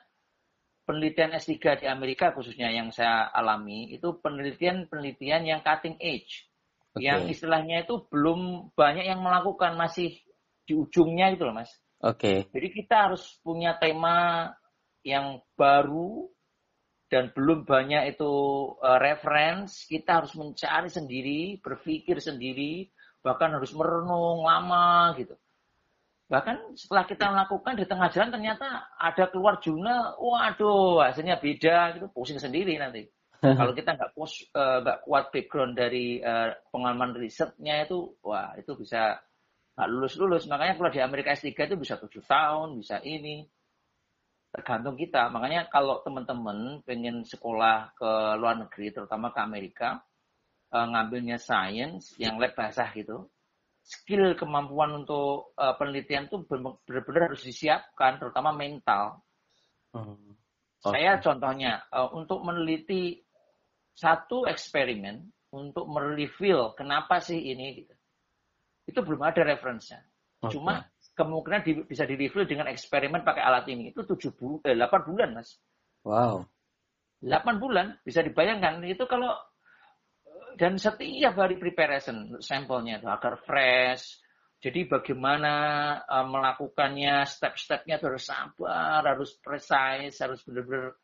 penelitian S3 di Amerika khususnya yang saya alami itu penelitian-penelitian yang cutting edge. Oke. yang istilahnya itu belum banyak yang melakukan masih di ujungnya gitu loh mas. Oke. jadi kita harus punya tema yang baru dan belum banyak itu uh, reference. Kita harus mencari sendiri berpikir sendiri bahkan harus merenung lama gitu bahkan setelah kita melakukan di tengah jalan ternyata ada keluar jurnal waduh hasilnya beda gitu. Pusing sendiri nanti. Kalau kita nggak pos eh, nggak kuat background dari eh, pengalaman risetnya itu wah itu bisa nggak lulus lulus makanya kalau di Amerika S3 itu bisa tujuh tahun bisa ini. Tergantung kita. Makanya kalau teman-teman pengen sekolah ke luar negeri terutama ke Amerika eh, ngambilnya science yang lab basah gitu skill kemampuan untuk eh, penelitian itu benar-benar harus disiapkan terutama mental Hmm. Oke. saya contohnya eh, untuk meneliti satu eksperimen untuk mereveal kenapa sih ini gitu. Itu belum ada referensinya. Oke. Cuma kemungkinan di- bisa di reveal dengan eksperimen pakai alat ini itu 7 bulan, eh, 8 bulan, Mas. Wow. 8 bulan bisa dibayangkan itu kalau dan setiap hari preparation sampelnya itu agar fresh. Jadi bagaimana eh, melakukannya step-stepnya harus sabar, harus precise, harus benar-benar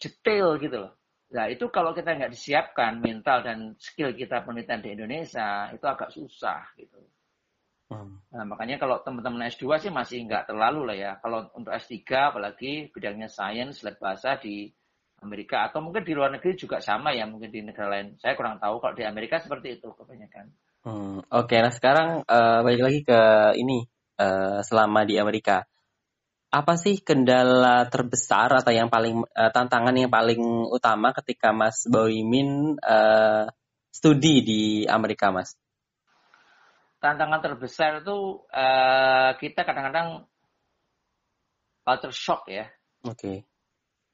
detail gitu loh. Nah itu kalau kita nggak disiapkan mental dan skill kita penelitian di Indonesia itu agak susah gitu. Hmm. Nah, makanya kalau teman-teman S2 sih masih nggak terlalu lah ya. Kalau untuk S3 apalagi bidangnya science, lab bahasa di Amerika atau mungkin di luar negeri juga sama ya mungkin di negara lain. Saya kurang tahu kalau di Amerika seperti itu kebanyakan. Hmm. Oke, nah sekarang eh, balik lagi ke ini eh, selama di Amerika. Apa sih kendala terbesar atau yang paling eh, tantangan yang paling utama ketika Mas Boymin eh, studi di Amerika, Mas? Tantangan terbesar itu eh, kita kadang-kadang culture shock ya. Oke.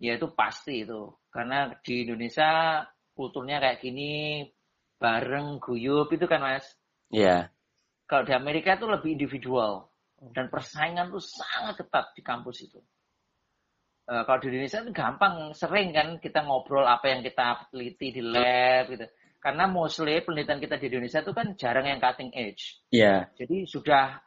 Ya itu pasti itu. Karena di Indonesia kulturnya kayak gini bareng guyup itu kan mas. Iya. Kalau di Amerika itu lebih individual dan persaingan tuh sangat ketat di kampus itu. Eh, kalau di Indonesia itu gampang, sering kan kita ngobrol apa yang kita teliti di lab gitu. Karena mostly penelitian kita di Indonesia itu kan jarang yang cutting edge. Iya. Jadi sudah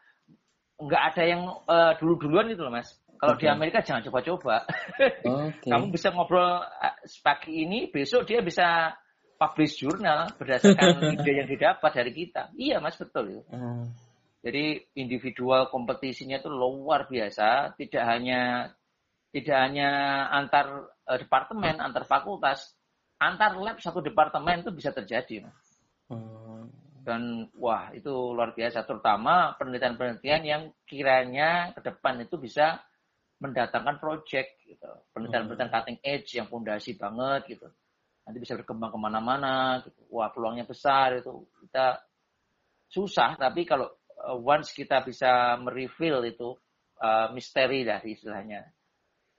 nggak ada yang eh, dulu-duluan gitu loh mas. Kalau di Oke. Amerika jangan coba-coba. Oke. Kamu bisa ngobrol eh, pagi ini, besok dia bisa publish jurnal berdasarkan ide yang didapat dari kita. Iya mas betul itu. Hmm. Jadi individual kompetisinya itu luar biasa, tidak hanya tidak hanya antar uh, departemen, antar fakultas, antar lab satu departemen itu bisa terjadi. Mas. Hmm. Dan wah itu luar biasa, terutama penelitian-penelitian yang kiranya ke depan itu bisa mendatangkan project, gitu. penelitian-penelitian hmm. cutting edge yang fondasi banget gitu. Nanti bisa berkembang ke mana-mana, gitu. wah peluangnya besar itu. Kita susah, tapi kalau uh, once kita bisa mereveal itu uh, misteri dari istilahnya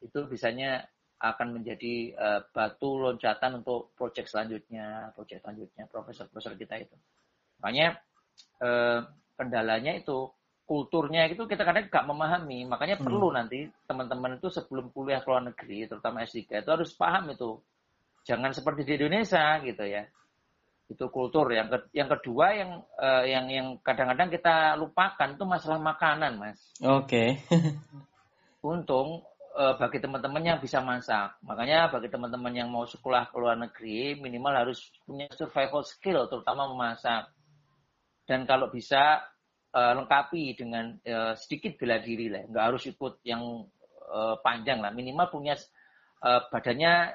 itu bisanya akan menjadi uh, batu loncatan untuk proyek selanjutnya, proyek selanjutnya profesor-profesor kita itu. Makanya uh, kendalanya itu kulturnya itu kita kadang nggak memahami, makanya hmm. perlu nanti teman-teman itu sebelum kuliah ke luar negeri, terutama S3 itu harus paham itu. Jangan seperti di Indonesia gitu ya itu kultur yang ke, yang kedua yang uh, yang yang kadang-kadang kita lupakan itu masalah makanan mas oke okay. untung uh, bagi teman-teman yang bisa masak makanya bagi teman-teman yang mau sekolah ke luar negeri minimal harus punya survival skill terutama memasak dan kalau bisa uh, lengkapi dengan uh, sedikit bela diri lah nggak harus ikut yang uh, panjang lah minimal punya uh, badannya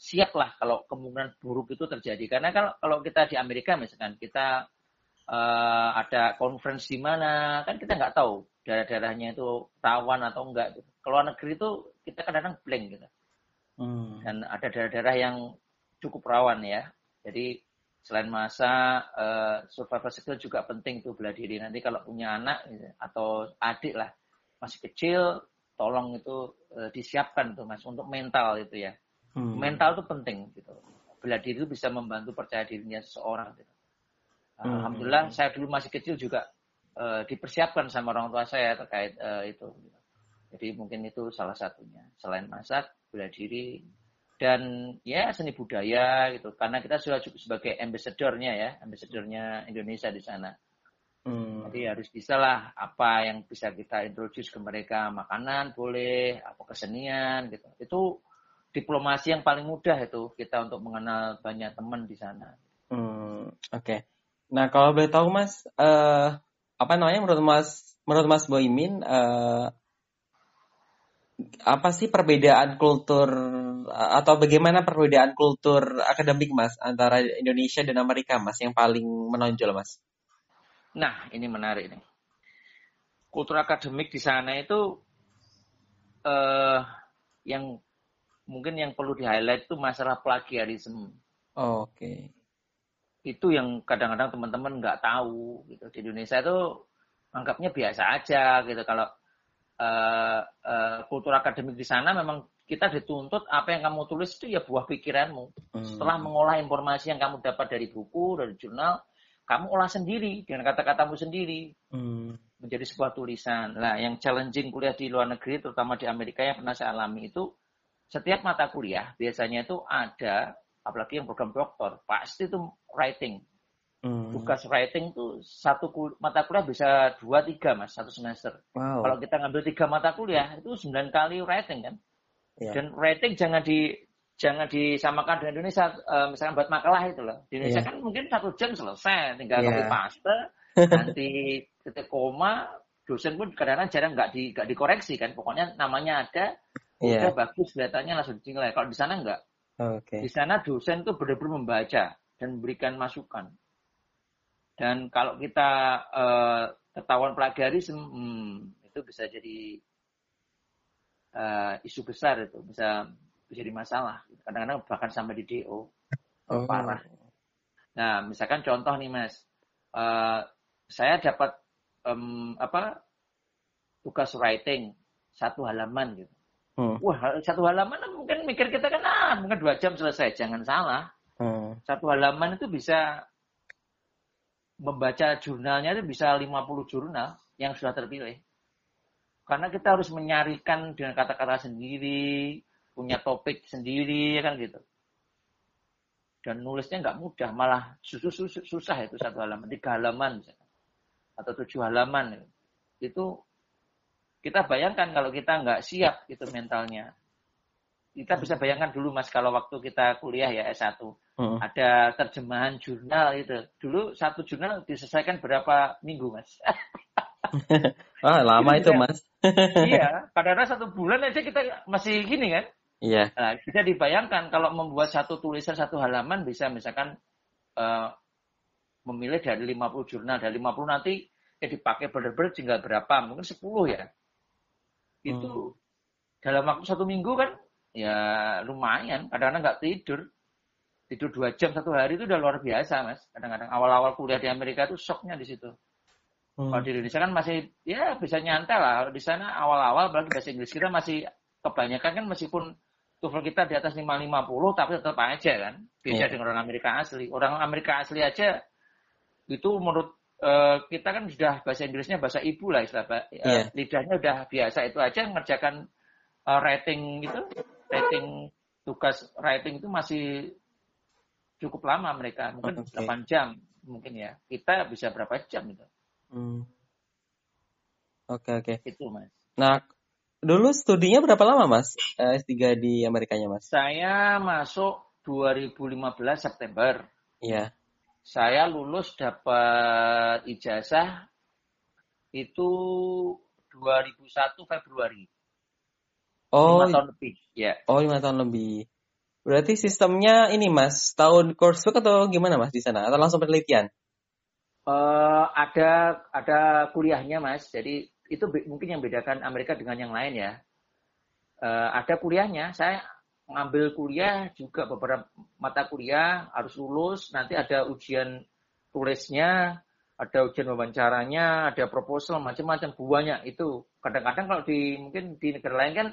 siap lah kalau kemungkinan buruk itu terjadi. Karena kalau kalau kita di Amerika misalkan kita uh, ada conference di mana, kan kita nggak tahu daerah-daerahnya itu rawan atau enggak. Gitu. Kalau negeri itu kita kadang-kadang blank gitu. Hmm. Dan ada daerah-daerah yang cukup rawan ya. Jadi selain masa uh, survival skill juga penting tuh bela diri. Nanti kalau punya anak gitu, atau adik lah masih kecil, tolong itu uh, disiapkan tuh mas untuk mental itu ya Hmm. Mental itu penting gitu. Bela diri itu bisa membantu percaya dirinya seseorang gitu. Hmm. Alhamdulillah saya dulu masih kecil juga uh, dipersiapkan sama orang tua saya terkait uh, itu. Gitu. Jadi mungkin itu salah satunya. Selain masak, bela diri, dan ya seni budaya gitu. Karena kita sudah sebagai ambassadornya ya, ambassadornya Indonesia di sana. Hmm. Jadi harus bisa lah apa yang bisa kita introduce ke mereka makanan boleh, apa kesenian gitu. Itu diplomasi yang paling mudah itu kita untuk mengenal banyak teman di sana. Hmm, oke. Okay. Nah kalau boleh tahu mas, uh, apa namanya menurut mas, menurut mas Boimin, uh, apa sih perbedaan kultur atau bagaimana perbedaan kultur akademik mas antara Indonesia dan Amerika mas yang paling menonjol mas? Nah ini menarik nih. Kultur akademik di sana itu uh, yang mungkin yang perlu di highlight itu masalah plagiarisme. Oh, Oke. Okay. Itu yang kadang-kadang teman-teman nggak tahu gitu. Di Indonesia itu anggapnya biasa aja gitu. Kalau uh, uh, kultur akademik di sana memang kita dituntut apa yang kamu tulis itu ya buah pikiranmu. Hmm. Setelah mengolah informasi yang kamu dapat dari buku, dari jurnal, kamu olah sendiri dengan kata-katamu sendiri. Hmm. Menjadi sebuah tulisan. Nah, yang challenging kuliah di luar negeri, terutama di Amerika yang pernah saya alami itu, setiap mata kuliah biasanya itu ada apalagi yang program doktor pasti itu writing hmm. tugas writing itu satu kul mata kuliah bisa dua tiga mas satu semester wow. kalau kita ngambil tiga mata kuliah itu sembilan kali writing kan yeah. dan writing jangan di jangan disamakan dengan Indonesia uh, misalkan buat makalah itu loh di Indonesia yeah. kan mungkin satu jam selesai tinggal yeah. copy paste nanti titik koma dosen pun kadang-kadang jarang nggak di nggak dikoreksi kan pokoknya namanya ada yeah. udah bagus kelihatannya langsung dinilai. Kalau di sana enggak. Okay. Di sana dosen tuh benar-benar membaca dan memberikan masukan. Dan kalau kita uh, ketahuan plagiarisme, hmm, itu bisa jadi uh, isu besar itu, bisa jadi masalah. Kadang-kadang bahkan sampai di DO oh. parah. Nah, misalkan contoh nih mas, uh, saya dapat um, apa tugas writing satu halaman gitu. Hmm. Wah, satu halaman mungkin mikir kita kan, ah, mungkin dua jam selesai. Jangan salah. Hmm. Satu halaman itu bisa membaca jurnalnya itu bisa 50 jurnal yang sudah terpilih. Karena kita harus menyarikan dengan kata-kata sendiri, punya topik sendiri, kan gitu. Dan nulisnya nggak mudah, malah susah, susah, susah itu satu halaman, tiga halaman atau tujuh halaman. Itu kita bayangkan kalau kita nggak siap itu mentalnya. Kita bisa bayangkan dulu Mas kalau waktu kita kuliah ya S1 Hmm. ada terjemahan jurnal itu. Dulu satu jurnal diselesaikan berapa minggu Mas? Ah, lama Itu Mas. iya, kadang-kadang satu bulan aja kita masih gini kan. Iya. Nah, bisa dibayangkan kalau membuat satu tulisan satu halaman bisa misalkan eh, memilih dari 50 jurnal, dari 50 nanti ya dipakai benar-benar tinggal berapa, mungkin 10 ya. Itu dalam waktu satu minggu kan ya lumayan, kadang-kadang nggak tidur. Tidur dua jam satu hari itu udah luar biasa, Mas. Kadang-kadang awal-awal kuliah di Amerika itu shocknya di situ. Hmm. Kalau di Indonesia kan masih ya bisa nyantai lah. Kalau di sana awal-awal apalagi bahasa Inggris kita masih kebanyakan kan meskipun TOEFL kita di atas 550 tapi tetap aja kan. Beda Iya. dengan orang Amerika asli. Orang Amerika asli aja itu menurut eh, kita kan sudah bahasa Inggrisnya bahasa ibu lah istilah eh, Iya. lidahnya udah biasa itu aja ngerjakan eh, writing gitu, writing tugas writing itu masih cukup lama mereka, mungkin Oke. 8 jam mungkin ya. Kita bisa berapa jam itu? Hmm. Oke, oke. Itu Mas. Nah, dulu studinya berapa lama, Mas? Eh, S3 di Amerikanya, Mas? Saya masuk 2015 September. Iya. Saya lulus dapat ijazah itu 2001 Februari. Oh, Lima tahun lebih. Ya. oh lima tahun lebih. Berarti sistemnya ini, Mas, tahun coursework atau gimana, Mas, di sana? Atau langsung penelitian? Eh, ada ada kuliahnya Mas. Jadi itu mungkin yang bedakan Amerika dengan yang lain ya. Eh, ada kuliahnya. Saya ngambil kuliah juga beberapa mata kuliah harus lulus. Nanti ada ujian tulisnya, ada ujian wawancaranya, ada proposal macam-macam banyak itu. Kadang-kadang kalau di mungkin di negara lain kan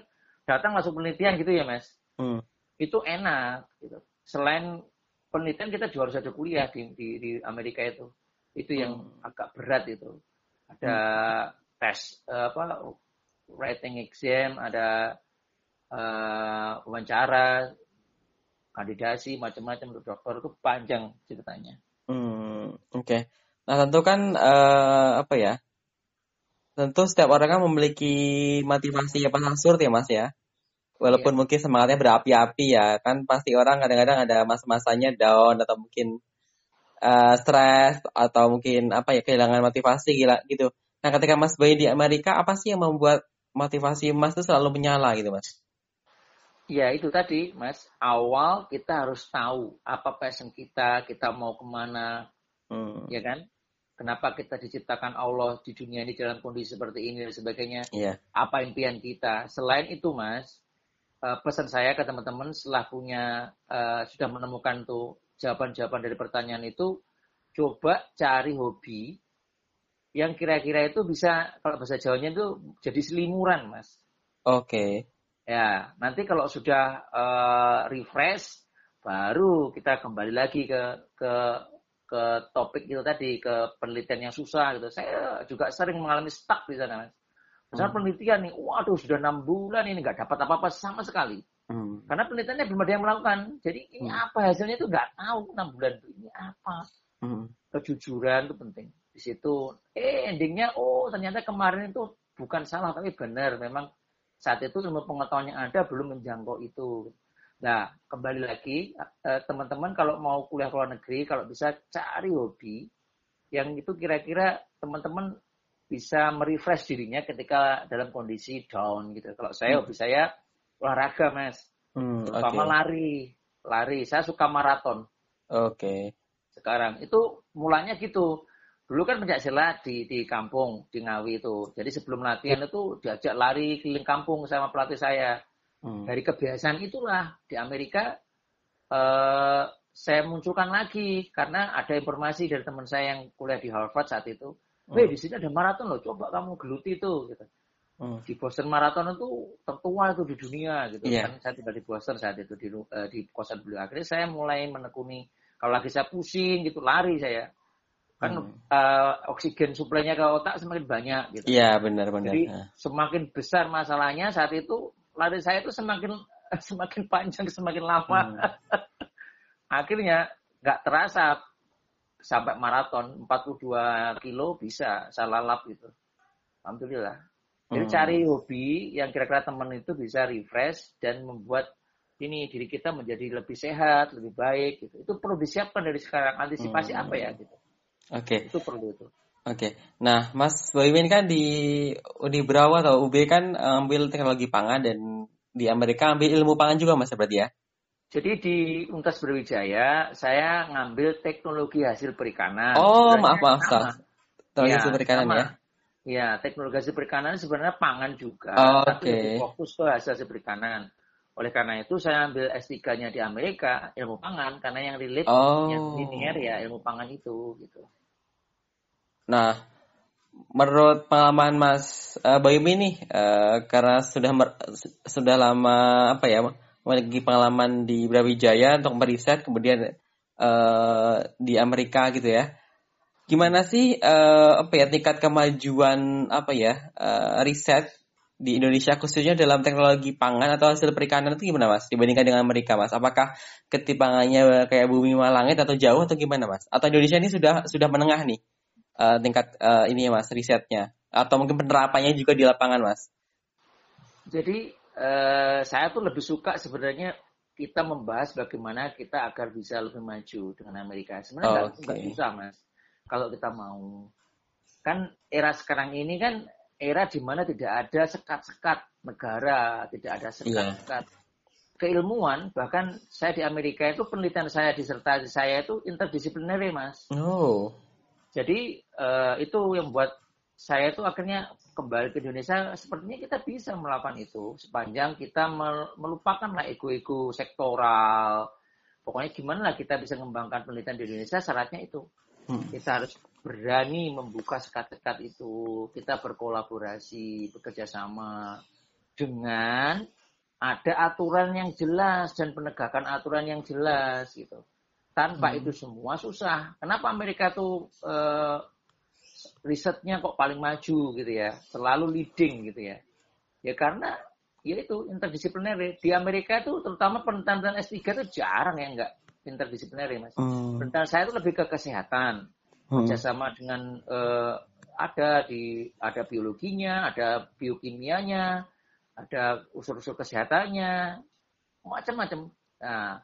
datang langsung penelitian gitu ya Mas. Hmm. Itu enak gitu. Selain penelitian kita juga harus ada kuliah di di, di Amerika itu. Itu yang agak berat itu. Ada tes eh, apa writing exam, ada eh, wawancara, kandidasi macam-macam untuk dokter itu panjang ceritanya. Hmm, oke. Nah, tentu kan eh, apa ya? Tentu setiap orang kan memiliki motivasi yang pasang surut ya, Mas ya. Walaupun mungkin semangatnya berapi-api ya, kan pasti orang kadang-kadang ada masa-masanya down atau mungkin eh, stres atau mungkin apa ya kehilangan motivasi gila gitu. Nah, ketika Mas Bayu di Amerika, apa sih yang membuat motivasi Mas itu selalu menyala gitu, Mas? Ya itu tadi Mas, awal kita harus tahu apa passion kita, kita mau ke mana, Hmm, ya kan? Kenapa kita diciptakan Allah di dunia ini dalam kondisi seperti ini dan sebagainya. iya. Apa impian kita. Selain itu Mas, eh, pesan saya ke teman-teman setelah punya, eh, sudah menemukan tuh jawaban-jawaban dari pertanyaan itu, coba cari hobi yang kira-kira itu bisa, kalau bahasa Jawanya itu jadi selimuran Mas. Oke. Ya, nanti kalau sudah eh, refresh, baru kita kembali lagi ke ke ke topik itu tadi, ke penelitian yang susah gitu. Saya juga sering mengalami stuck di sana, Mas. Misalnya Hmm. penelitian nih, waduh sudah enam bulan ini nggak dapat apa-apa sama sekali. Hmm. Karena penelitiannya belum ada yang melakukan. Jadi ini Hmm. apa hasilnya itu nggak tahu enam bulan itu ini apa. Hmm. Kejujuran itu penting. Di situ, eh endingnya, oh ternyata kemarin itu bukan salah tapi benar. Memang saat itu ilmu pengetahuan yang ada belum menjangkau itu. Nah, kembali lagi, eh, teman-teman kalau mau kuliah ke luar negeri, kalau bisa cari hobi yang itu kira-kira teman-teman bisa merefresh dirinya ketika dalam kondisi down gitu. Kalau saya, Hmm. hobi saya olahraga, Mas. Hmm, Terutama oke. lari. Lari. Saya suka maraton Oke. sekarang. Itu mulanya gitu. Dulu kan pencak silat di di kampung di Ngawi itu. Jadi sebelum latihan itu diajak lari keliling kampung sama pelatih saya. Hmm. Dari kebiasaan itulah di Amerika eh, saya munculkan lagi karena ada informasi dari teman saya yang kuliah di Harvard saat itu. Weh Hmm. di sini ada maraton loh, coba kamu geluti itu. Gitu. Hmm. Di Boston Marathon itu tertua itu di dunia gitu. Iya. Kan saya tinggal di Boston saat itu di eh, di kosan beliau. Akhirnya saya mulai menekuni kalau lagi saya pusing gitu lari saya. Kan Hmm. eh, oksigen suplainya ke otak semakin banyak gitu. Iya, benar-benar. Jadi Nah. semakin besar masalahnya saat itu lari saya itu semakin semakin panjang semakin lama. Hmm. Akhirnya nggak terasa sampai maraton 42 kilo bisa saya lalap gitu. Alhamdulillah. Jadi Hmm. cari hobi yang kira-kira teman itu bisa refresh dan membuat ini diri kita menjadi lebih sehat, lebih baik gitu. Itu perlu disiapkan dari sekarang antisipasi hmm. apa ya gitu. Oke. Okay. Itu perlu itu. Oke, okay. nah Mas Boymin kan di Uni Brawa atau UB kan ambil teknologi pangan dan di Amerika ambil ilmu pangan juga Mas berarti ya? Jadi di Universitas Brawijaya saya ngambil teknologi hasil perikanan. Oh sebenarnya maaf maaf sama. Teknologi ya, hasil perikanan sama. ya? Ya teknologi hasil perikanan sebenarnya pangan juga, oh, tapi okay. fokus ke hasil, hasil perikanan. Oleh karena itu saya ambil S3-nya di Amerika ilmu pangan karena yang relate oh. yang linear ya ilmu pangan itu gitu. Nah, menurut pengalaman Mas uh, Bayu ini uh, karena sudah sudah lama apa ya memiliki pengalaman di Brawijaya untuk meriset kemudian uh, di Amerika gitu ya. Gimana sih uh, apa ya tingkat kemajuan apa ya uh, riset di Indonesia khususnya dalam teknologi pangan atau hasil perikanan itu gimana mas dibandingkan dengan Amerika mas? Apakah ketimpangannya kayak bumi malangit atau jauh atau gimana mas? Atau Indonesia ini sudah sudah menengah nih? Uh, tingkat uh, ini ya mas risetnya atau mungkin penerapannya juga di lapangan mas? Jadi uh, saya tuh lebih suka sebenarnya kita membahas bagaimana kita agar bisa lebih maju dengan Amerika. Sebenarnya nggak oh, okay. susah mas. Kalau kita mau kan era sekarang ini kan era di mana tidak ada sekat-sekat negara, tidak ada iya. sekat-sekat yeah. keilmuan. Bahkan saya di Amerika itu penelitian saya disertasi saya itu interdisipliner mas. Oh. Jadi uh, itu yang buat saya itu akhirnya kembali ke Indonesia sepertinya kita bisa melakukan itu sepanjang kita melupakan lah ego-ego sektoral. Pokoknya gimana lah kita bisa mengembangkan penelitian di Indonesia syaratnya itu. Hmm. Kita harus berani membuka sekat-sekat itu. Kita berkolaborasi, bekerja sama dengan ada aturan yang jelas dan penegakan aturan yang jelas gitu. Tanpa hmm. itu semua susah. Kenapa Amerika tuh uh, risetnya kok paling maju gitu ya, selalu leading gitu ya. Ya karena ya itu interdisipliner. Di Amerika itu terutama penelitian S3 itu jarang ya enggak interdisipliner mas. Hmm. Penelitian saya itu lebih ke kesehatan, hmm. kerjasama dengan uh, ada di ada biologinya, ada biokimianya, ada unsur-unsur kesehatannya, macam-macam. Nah,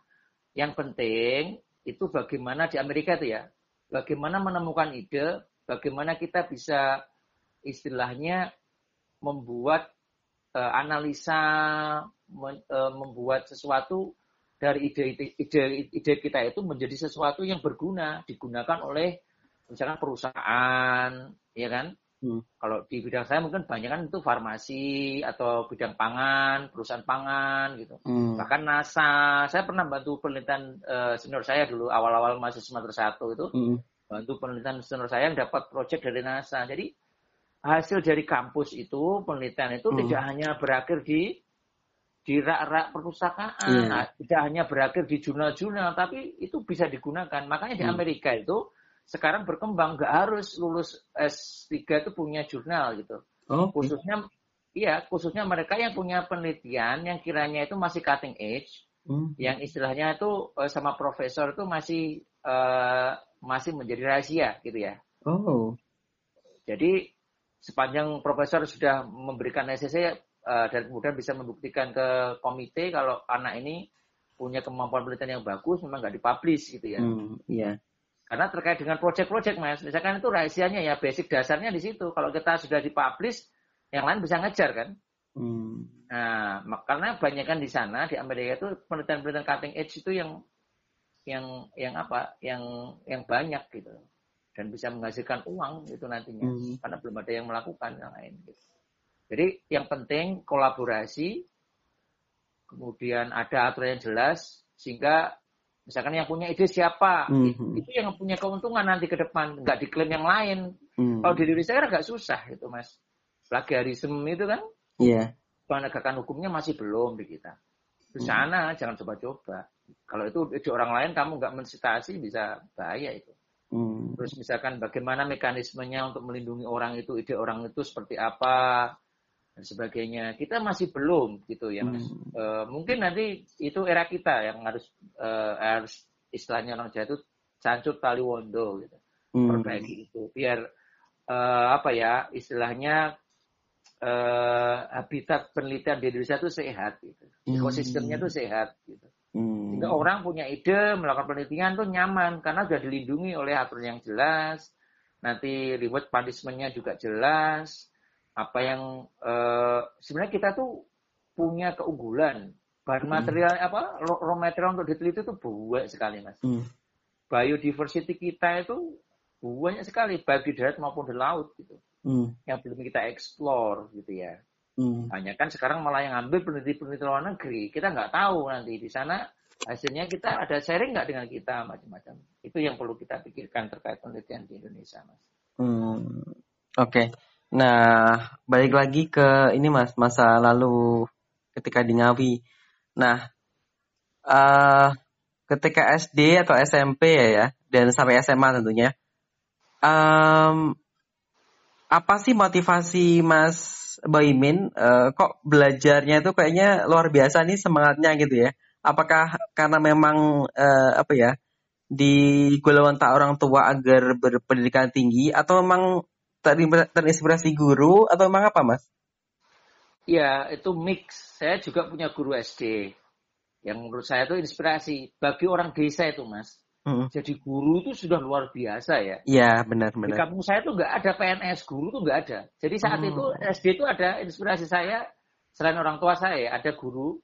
yang penting itu bagaimana di Amerika itu ya, bagaimana menemukan ide, bagaimana kita bisa istilahnya membuat uh, analisa, men, uh, membuat sesuatu dari ide, ide ide kita itu menjadi sesuatu yang berguna, digunakan oleh misalkan perusahaan, ya kan? Hmm. Kalau di bidang saya mungkin banyak kan itu farmasi atau bidang pangan, perusahaan pangan gitu. Hmm. Bahkan NASA, saya pernah bantu penelitian uh, senior saya dulu awal-awal masih semester satu itu, hmm. bantu penelitian senior saya yang dapat proyek dari NASA. Jadi hasil dari kampus itu penelitian itu hmm. tidak hanya berakhir di di rak-rak perpustakaan, yeah. nah, tidak hanya berakhir di jurnal-jurnal, tapi itu bisa digunakan. Makanya di hmm. Amerika itu sekarang berkembang nggak harus lulus S3 itu punya jurnal gitu. Oh, khususnya iya, khususnya mereka yang punya penelitian yang kiranya itu masih cutting edge, hmm. yang istilahnya itu uh, sama profesor itu masih uh, masih menjadi rahasia gitu ya. Oh. Jadi sepanjang profesor sudah memberikan SCC uh, eh, dan kemudian bisa membuktikan ke komite kalau anak ini punya kemampuan penelitian yang bagus memang nggak dipublish gitu ya. Hmm, iya. Karena terkait dengan project-project mas, misalkan itu rahasianya ya basic dasarnya di situ. Kalau kita sudah dipublish, yang lain bisa ngejar kan. Hmm. Nah, karena banyak kan di sana di Amerika itu penelitian-penelitian cutting edge itu yang yang yang apa, yang yang banyak gitu dan bisa menghasilkan uang itu nantinya hmm. karena belum ada yang melakukan yang lain gitu. Jadi yang penting kolaborasi, kemudian ada aturan yang jelas sehingga Misalkan yang punya ide siapa, mm-hmm. itu yang punya keuntungan nanti ke depan, nggak diklaim yang lain. Mm-hmm. Kalau di Indonesia kan agak susah itu mas. Plagiarisme itu kan, yeah. penegakan hukumnya masih belum di kita. Di mm. sana mm-hmm. jangan coba-coba. Kalau itu ide orang lain kamu nggak mensitasi bisa bahaya itu. Mm. Terus misalkan bagaimana mekanismenya untuk melindungi orang itu, ide orang itu seperti apa, dan sebagainya. Kita masih belum gitu ya. Hmm. E, mungkin nanti itu era kita yang harus e, harus istilahnya orang Jawa itu tali wondo gitu. Hmm. Perbaiki itu biar e, apa ya istilahnya uh, habitat penelitian di Indonesia itu sehat, gitu. Hmm. ekosistemnya itu sehat. Gitu. Hmm. Sehingga orang punya ide melakukan penelitian tuh nyaman karena sudah dilindungi oleh aturan yang jelas. Nanti reward punishment-nya juga jelas. Apa yang uh, sebenarnya kita tuh punya keunggulan. Bahan hmm. material apa raw material untuk diteliti itu banyak sekali mas. Hmm. Biodiversity kita itu banyak sekali baik di darat maupun di laut gitu. Hmm. Yang belum kita explore gitu ya. Hmm. Hanya kan sekarang malah yang ambil peneliti-peneliti luar negeri, kita nggak tahu nanti di sana hasilnya kita ada sharing nggak dengan kita macam-macam. Itu yang perlu kita pikirkan terkait penelitian di Indonesia, mas. Hmm. Oke. Okay. Nah, balik lagi ke ini mas masa lalu ketika di Ngawi. Nah, uh, ketika SD atau SMP ya ya dan sampai SMA tentunya, um, apa sih motivasi Mas Boymin uh, kok belajarnya itu kayaknya luar biasa nih semangatnya gitu ya. Apakah karena memang uh, apa ya di tak orang tua agar berpendidikan tinggi atau memang terinspirasi guru atau memang apa mas? Ya itu mix. Saya juga punya guru SD yang menurut saya itu inspirasi bagi orang desa itu mas. Hmm. Jadi guru itu sudah luar biasa ya. Iya benar benar. Di kampung saya tuh nggak ada PNS guru tuh nggak ada. Jadi saat hmm. itu SD itu ada inspirasi saya selain orang tua saya ada guru.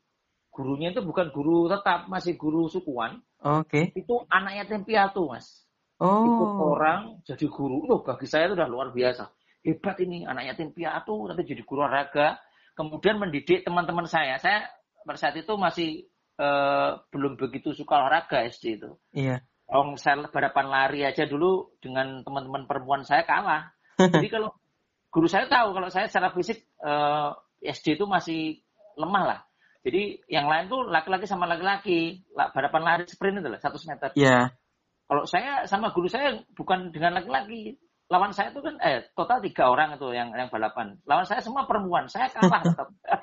Gurunya itu bukan guru tetap masih guru sukuan. Oke. Okay. Itu anak yatim piatu mas. Oh. Ikut orang jadi guru. Loh bagi saya itu udah luar biasa. Hebat ini anak yatim piatu nanti jadi guru olahraga. Kemudian mendidik teman-teman saya. Saya pada saat itu masih uh, belum begitu suka olahraga SD itu. Iya. Om saya balapan lari aja dulu dengan teman-teman perempuan saya kalah. Jadi kalau guru saya tahu kalau saya secara fisik eh, SD itu masih lemah lah. Jadi yang lain tuh laki-laki sama laki-laki balapan lari sprint itu lah satu meter. Iya. Yeah. Kalau saya sama guru saya bukan dengan laki-laki. Lawan saya itu kan eh total tiga orang itu yang yang balapan. Lawan saya semua perempuan. Saya kalah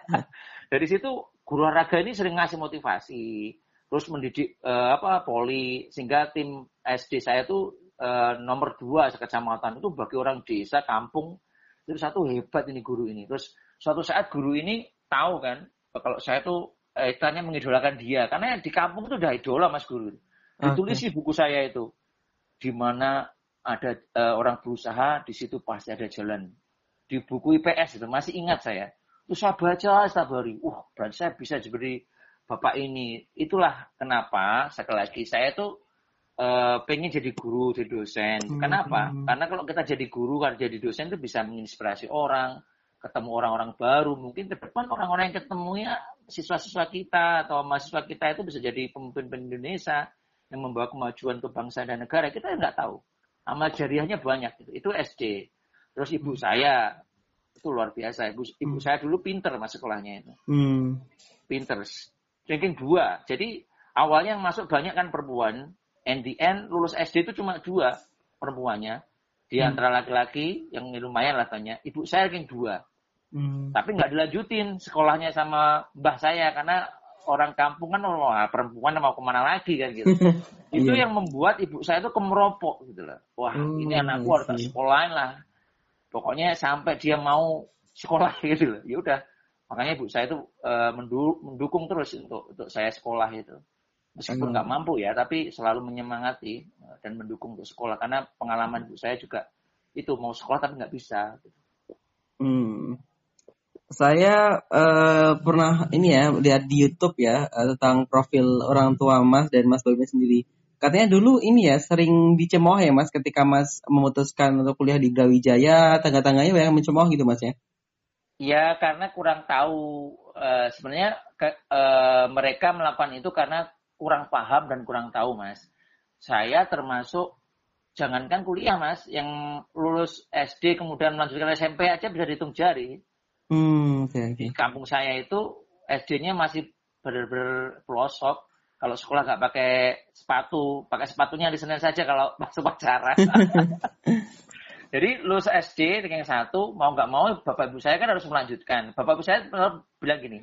Dari situ guru olahraga ini sering ngasih motivasi terus mendidik uh, apa poli sehingga tim SD saya itu uh, nomor dua sekecamatan itu bagi orang desa kampung itu satu hebat ini guru ini terus suatu saat guru ini tahu kan kalau saya tuh eh, tanya mengidolakan dia karena di kampung itu udah idola mas guru ditulis okay. di buku saya itu di mana ada uh, orang berusaha di situ pasti ada jalan di buku IPS itu masih ingat saya itu saya baca setiap hari uh berarti saya bisa jadi bapak ini. Itulah kenapa sekali lagi saya tuh uh, pengen jadi guru, jadi dosen. Hmm. Kenapa? Karena kalau kita jadi guru, kan jadi dosen itu bisa menginspirasi orang, ketemu orang-orang baru. Mungkin ke depan orang-orang yang ketemunya siswa-siswa kita atau mahasiswa kita itu bisa jadi pemimpin Indonesia yang membawa kemajuan ke bangsa dan negara. Kita nggak tahu. Amal jariahnya banyak. Itu, itu SD. Terus ibu hmm. saya itu luar biasa. Ibu, ibu hmm. saya dulu pinter mas sekolahnya itu. Hmm. Pinter ranking dua. Jadi awalnya yang masuk banyak kan perempuan. And the end lulus SD itu cuma dua perempuannya. Di hmm. antara laki-laki yang lumayan lah tanya. Ibu saya ranking dua. Hmm. Tapi nggak dilanjutin sekolahnya sama mbah saya karena orang kampung kan oh, perempuan mau ke mana lagi kan gitu. itu yeah. yang membuat ibu saya itu kemeropok gitu loh. Wah hmm, ini anakku harus sekolahin lah. Pokoknya sampai dia mau sekolah gitu loh. Ya udah Makanya ibu saya itu uh, mendukung terus untuk untuk saya sekolah itu. Meskipun nggak mampu ya, tapi selalu menyemangati uh, dan mendukung untuk sekolah. Karena pengalaman ibu saya juga itu mau sekolah tapi nggak bisa. Hmm. Saya uh, pernah ini ya lihat di YouTube ya uh, tentang profil orang tua Mas dan Mas Boy sendiri. Katanya dulu ini ya sering dicemooh ya Mas ketika Mas memutuskan untuk kuliah di Brawijaya, tangga-tangganya banyak mencemooh gitu Mas ya. Ya karena kurang tahu uh, sebenarnya ke, uh, mereka melakukan itu karena kurang paham dan kurang tahu mas. Saya termasuk jangankan kuliah mas, yang lulus SD kemudian melanjutkan SMP aja bisa dihitung jari. Hmm, okay, okay. Di kampung saya itu SD-nya masih benar-benar pelosok. Kalau sekolah nggak pakai sepatu, pakai sepatunya di Senin saja kalau masuk pacaran. Jadi lulus SD yang satu mau nggak mau bapak ibu saya kan harus melanjutkan. Bapak ibu saya bilang gini,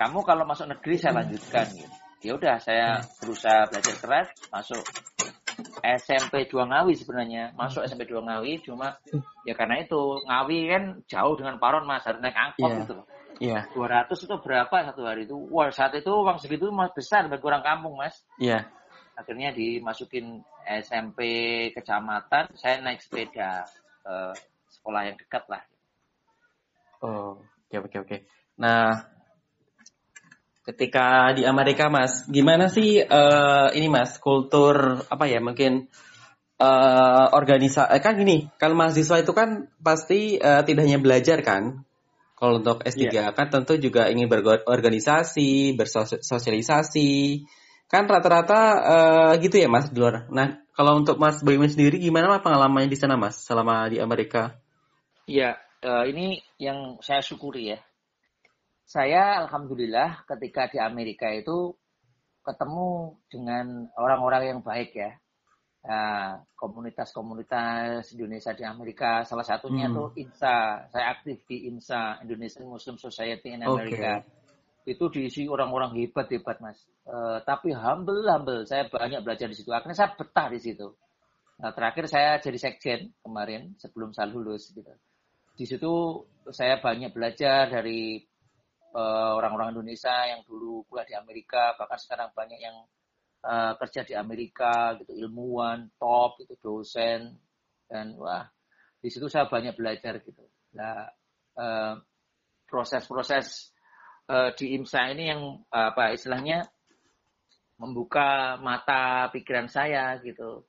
kamu kalau masuk negeri saya lanjutkan. Gitu. Ya udah saya berusaha belajar keras masuk SMP 2 Ngawi sebenarnya. Masuk SMP 2 Ngawi cuma ya karena itu Ngawi kan jauh dengan Paron Mas, harus naik angkot Iya. gitu. Iya. 200 itu berapa satu hari itu? Wah, saat itu uang segitu mas besar bagi orang kampung, Mas. Iya. Akhirnya dimasukin SMP kecamatan, saya naik sepeda ke sekolah yang dekat lah. Oh, oke oke oke. Nah, ketika di Amerika, Mas, gimana sih eh, ini Mas kultur apa ya mungkin eh organisasi kan gini, kalau mahasiswa itu kan pasti eh, tidak hanya belajar kan. Kalau untuk S3 kan tentu juga ingin berorganisasi, bersosialisasi. Kan rata-rata eh, gitu ya Mas di luar. Nah, kalau untuk Mas Boyman sendiri gimana pengalamannya di sana Mas selama di Amerika? Iya, eh, ini yang saya syukuri ya. Saya alhamdulillah ketika di Amerika itu ketemu dengan orang-orang yang baik ya. Nah, komunitas-komunitas Indonesia di Amerika, salah satunya Hmm. tuh INSA. Saya aktif di INSA, Indonesian Muslim Society in America. Itu diisi orang-orang hebat-hebat, Mas. Eh, tapi humble, humble. Saya banyak belajar di situ. Akhirnya saya betah di situ. Nah, terakhir saya jadi sekjen kemarin sebelum saya lulus gitu. Di situ saya banyak belajar dari eh, orang-orang Indonesia yang dulu kuliah di Amerika, bahkan sekarang banyak yang eh, kerja di Amerika gitu, ilmuwan, top gitu, dosen dan wah di situ saya banyak belajar gitu. Nah, eh, proses-proses eh, di IMSA ini yang eh, apa istilahnya membuka mata pikiran saya gitu.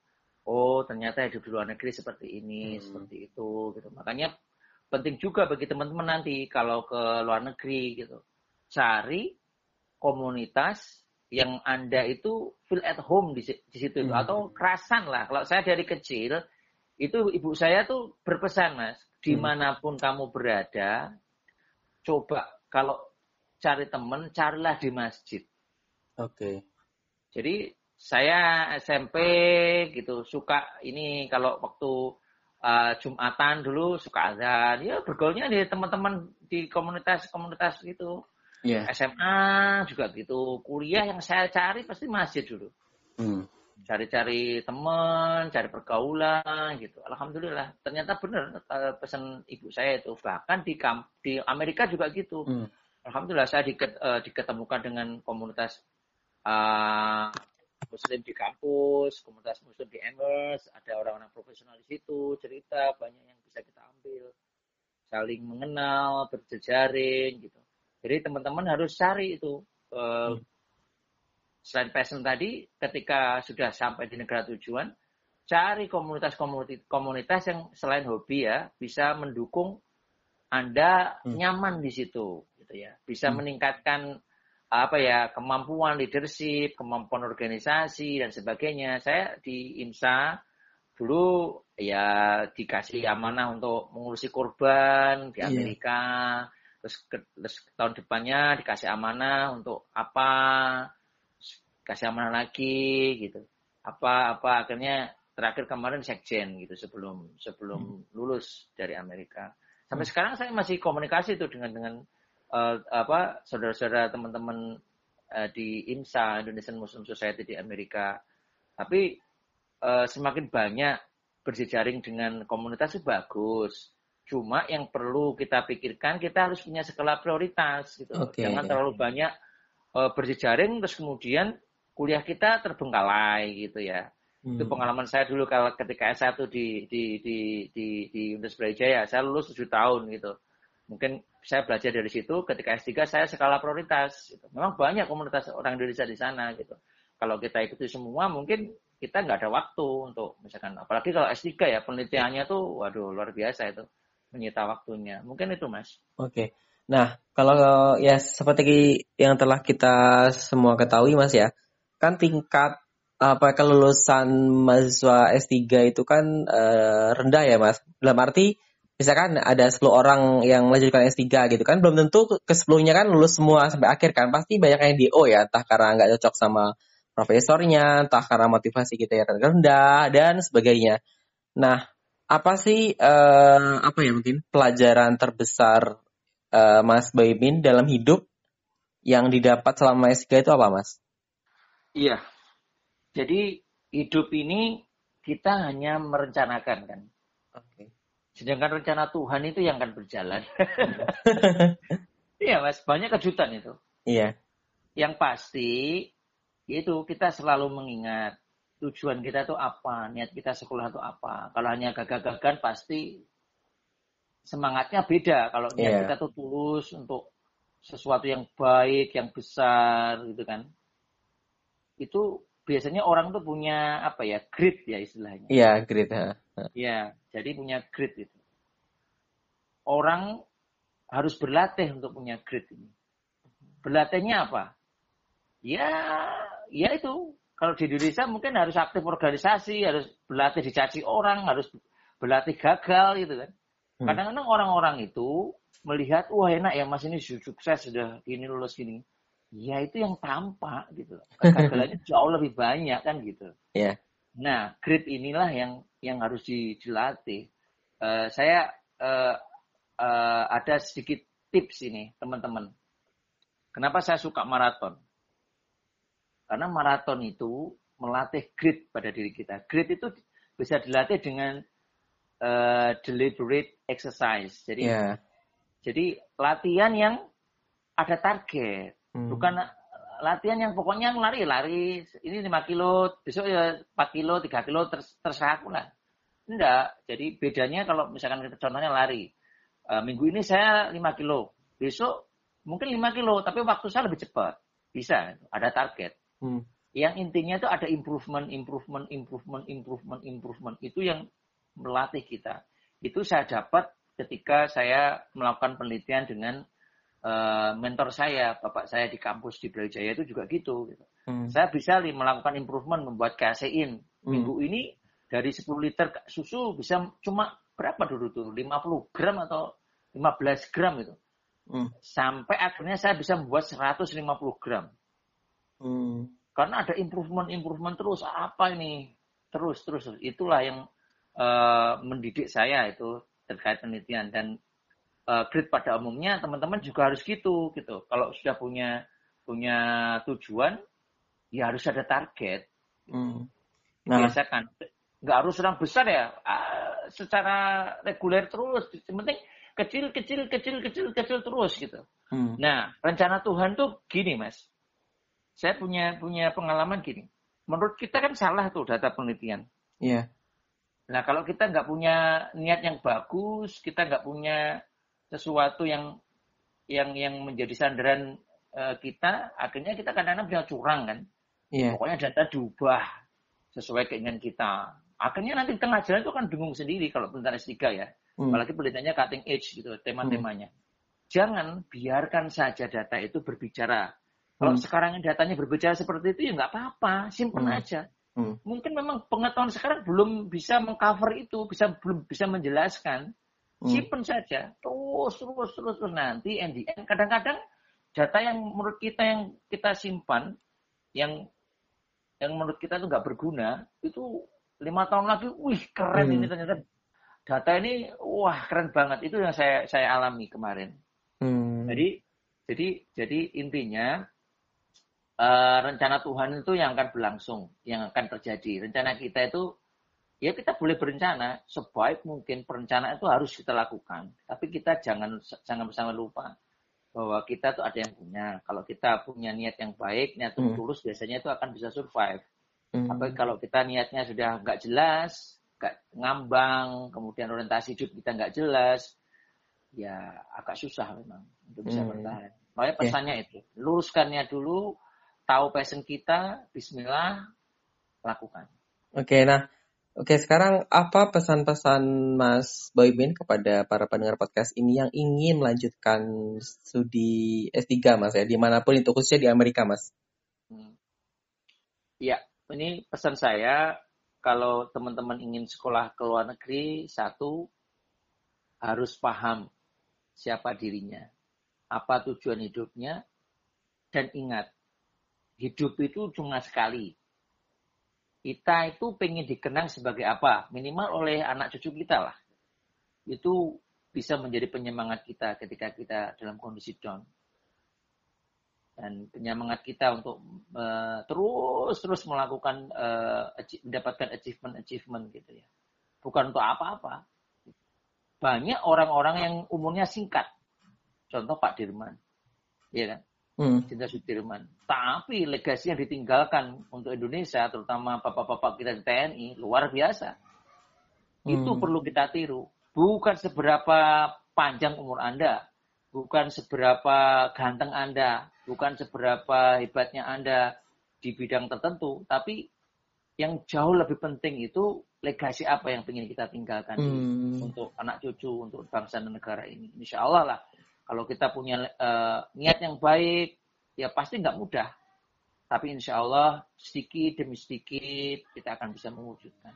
Oh, ternyata hidup di luar negeri seperti ini, Hmm. seperti itu gitu. Makanya penting juga bagi teman-teman nanti kalau ke luar negeri gitu. Cari komunitas yang Anda itu feel at home di, di situ itu. Hmm. atau kerasan lah. Kalau saya dari kecil itu ibu saya tuh berpesan Mas, di mana pun kamu berada, coba kalau cari teman, carilah di masjid. Oke. Jadi saya SMP gitu suka ini kalau waktu uh, Jumatan dulu suka azan. Ya bergaulnya di teman-teman di komunitas-komunitas gitu. Iya. SMA juga gitu. Kuliah yang saya cari pasti masjid dulu. Hmm. cari-cari teman cari pergaulan gitu. Alhamdulillah ternyata benar uh, pesan ibu saya itu. Bahkan di kamp di Amerika juga gitu. Hmm. Alhamdulillah saya diket, eh, diketemukan dengan komunitas eh, Muslim di kampus, komunitas Muslim di Amherst, ada orang-orang profesional di situ, cerita banyak yang bisa kita ambil, saling mengenal, berjejaring gitu. Jadi teman-teman harus cari itu. eh, Selain passion tadi, ketika sudah sampai di negara tujuan, cari komunitas-komunitas komunitas yang selain hobi ya bisa mendukung anda Hmm. nyaman di situ gitu ya bisa Hmm. meningkatkan apa ya kemampuan leadership kemampuan organisasi dan sebagainya. Saya di IMSA dulu ya dikasih amanah untuk mengurusi korban di Iya. Amerika. Terus, ke- terus tahun depannya dikasih amanah untuk apa kasih amanah lagi gitu. Apa apa akhirnya terakhir kemarin sekjen gitu sebelum sebelum lulus dari Amerika. Sampai sekarang saya masih komunikasi tuh dengan dengan eh, apa saudara-saudara teman-teman eh, di IMSA Indonesian Muslim Society di Amerika. Tapi eh, semakin banyak berjejaring dengan komunitas itu bagus. Cuma yang perlu kita pikirkan kita harus punya skala prioritas gitu Oke. jangan terlalu banyak eh, berjejaring terus kemudian kuliah kita terbengkalai gitu ya. Hmm. itu pengalaman saya dulu kalau ketika S1 di di di di di Universitas Brawijaya. Saya lulus 7 tahun gitu. Mungkin saya belajar dari situ ketika S3 saya skala prioritas gitu. memang banyak komunitas orang Indonesia di sana gitu kalau kita ikuti semua mungkin kita nggak ada waktu untuk misalkan apalagi kalau S3 ya penelitiannya tuh waduh luar biasa itu menyita waktunya mungkin itu mas Oke. Nah, kalau ya seperti yang telah kita semua ketahui Mas ya, kan tingkat apa kelulusan mahasiswa S3 itu kan eh, rendah ya Mas. Dalam arti misalkan ada 10 orang yang melanjutkan S3 gitu kan belum tentu ke 10-nya kan lulus semua sampai akhir kan. Pasti banyak yang DO ya, entah karena nggak cocok sama profesornya, entah karena motivasi kita yang rendah dan sebagainya. Nah, apa sih eh, apa ya mungkin pelajaran terbesar eh, Mas Baimin dalam hidup yang didapat selama S3 itu apa Mas? Iya. Jadi hidup ini kita hanya merencanakan kan. Oke. Sedangkan rencana Tuhan itu yang akan berjalan. Iya mas, banyak kejutan itu. Iya. Yang pasti itu kita selalu mengingat tujuan kita itu apa, niat kita sekolah itu apa. Kalau hanya gagah-gagahan pasti semangatnya beda. Kalau niat Iya. kita tuh tulus untuk sesuatu yang baik, yang besar gitu kan. Itu biasanya orang tuh punya apa ya, grit ya istilahnya. Iya, great. ha. Ya, jadi punya grit itu. Orang harus berlatih untuk punya grit ini. Berlatihnya apa? Ya, ya itu. Kalau di Indonesia mungkin harus aktif organisasi, harus berlatih dicaci orang, harus berlatih gagal gitu kan. Hmm. Kadang-kadang orang-orang itu melihat, wah enak ya mas ini sukses sudah ini lulus gini. Ya itu yang tampak gitu. Kegagalannya jauh lebih banyak kan gitu. Iya. Nah, grit inilah yang yang harus di- dilatih. Eh, saya eh, eh, ada sedikit tips ini, teman-teman. Kenapa saya suka maraton? Karena maraton itu melatih grit pada diri kita. Grit itu bisa dilatih dengan eh, deliberate exercise. Jadi, Iya. jadi latihan yang ada target. Hmm. Bukan latihan yang pokoknya lari lari ini 5 kilo besok ya 4 kilo 3 kilo ters- terserah aku lah. Enggak jadi bedanya kalau misalkan kita contohnya lari Eh, minggu ini saya 5 kilo besok mungkin 5 kilo tapi waktu saya lebih cepat. Bisa ada target. Hmm. yang intinya itu ada improvement improvement improvement improvement improvement. Itu yang melatih kita. Itu saya dapat ketika saya melakukan penelitian dengan eh, mentor saya bapak saya di kampus di Brawijaya itu juga gitu, gitu. Hmm. saya bisa li- melakukan improvement membuat kasein Hmm. minggu ini dari 10 liter susu bisa cuma berapa dulu tuh 50 gram atau 15 gram itu Hmm. sampai akhirnya saya bisa membuat 150 gram Hmm. karena ada improvement improvement terus apa ini terus terus itulah yang eh, mendidik saya itu terkait penelitian dan eh, grid pada umumnya teman-teman juga harus gitu gitu kalau sudah punya punya tujuan ya harus ada target Hmm. Nah, biasakan nggak harus orang besar ya ah, secara reguler terus yang penting kecil kecil kecil kecil kecil terus gitu hmm. Nah, rencana Tuhan tuh gini, Mas. Saya punya punya pengalaman gini. Menurut kita kan salah tuh data penelitian. Iya. Nah, kalau kita nggak punya niat yang bagus, kita nggak punya sesuatu yang yang yang menjadi sandaran eh, kita, akhirnya kita kadang-kadang bisa curang kan. Iya. Pokoknya data diubah sesuai keinginan kita. Akhirnya nanti di tengah jalan itu kan bingung sendiri kalau penelitian S3 ya. Hmm. Apalagi penelitiannya cutting edge gitu, tema-temanya. Jangan biarkan saja data itu berbicara. Kalau Hmm. sekarang datanya berbicara seperti itu ya nggak apa-apa, simpen Hmm. aja. Hmm. Mungkin memang pengetahuan sekarang belum bisa mengcover itu, bisa belum bisa menjelaskan. Hmm. Simpen saja, terus terus terus terus nanti end kadang-kadang data yang menurut kita yang kita simpan, yang yang menurut kita itu nggak berguna, itu lima tahun lagi, wih keren Hmm. ini ternyata data ini, wah keren banget. Itu yang saya saya alami kemarin. Hmm. Jadi jadi jadi intinya eh, rencana Tuhan itu yang akan berlangsung, yang akan terjadi. Rencana kita itu ya kita boleh berencana sebaik mungkin perencanaan itu harus kita lakukan. Tapi kita jangan jangan bersama lupa bahwa kita tuh ada yang punya. Kalau kita punya niat yang baik, niat yang Hmm. tulus biasanya itu akan bisa survive. Hmm. Tapi kalau kita niatnya sudah nggak jelas, nggak ngambang, kemudian orientasi hidup kita nggak jelas, ya agak susah memang untuk bisa Hmm. bertahan. Makanya Ya. pesannya itu, luruskannya dulu, tahu passion kita, Bismillah, lakukan. Oke, nah, oke sekarang apa pesan-pesan Mas Boymin kepada para pendengar podcast ini yang ingin melanjutkan studi S3 Mas ya, di mana pun itu khususnya di Amerika Mas? Hmm. Ya, ini pesan saya, kalau teman-teman ingin sekolah ke luar negeri, satu, harus paham siapa dirinya, apa tujuan hidupnya, dan ingat, hidup itu cuma sekali. Kita itu pengen dikenang sebagai apa? Minimal oleh anak cucu kita lah. Itu bisa menjadi penyemangat kita ketika kita dalam kondisi down. dan penyemangat kita untuk uh, terus terus melakukan uh, mendapatkan achievement achievement gitu ya bukan untuk apa-apa banyak orang-orang yang umurnya singkat contoh Pak Dirman ya kan hmm. Cinta Sudirman tapi legasi yang ditinggalkan untuk Indonesia terutama bapak-bapak kita di TNI luar biasa hmm. itu perlu kita tiru bukan seberapa panjang umur Anda bukan seberapa ganteng Anda, bukan seberapa hebatnya Anda di bidang tertentu, tapi yang jauh lebih penting itu legasi apa yang ingin kita tinggalkan hmm. untuk anak cucu, untuk bangsa dan negara ini. Insya Allah lah, kalau kita punya uh, niat yang baik, ya pasti nggak mudah. Tapi insya Allah sedikit demi sedikit kita akan bisa mewujudkan.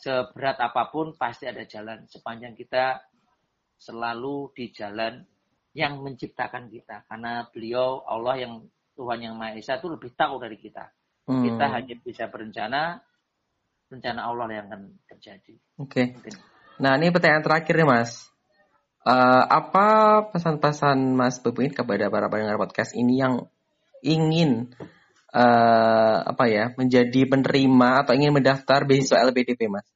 Seberat apa pun pasti ada jalan sepanjang kita selalu di jalan yang menciptakan kita. Karena beliau Allah yang Tuhan yang Maha Esa itu lebih tahu dari kita. Hmm. Kita hanya bisa berencana, rencana Allah yang akan terjadi. Oke. Okay. Nah ini pertanyaan terakhir nih Mas. Uh, apa pesan-pesan Mas Bebin kepada para pendengar podcast ini yang ingin uh, apa ya menjadi penerima atau ingin mendaftar beasiswa LPDP Mas?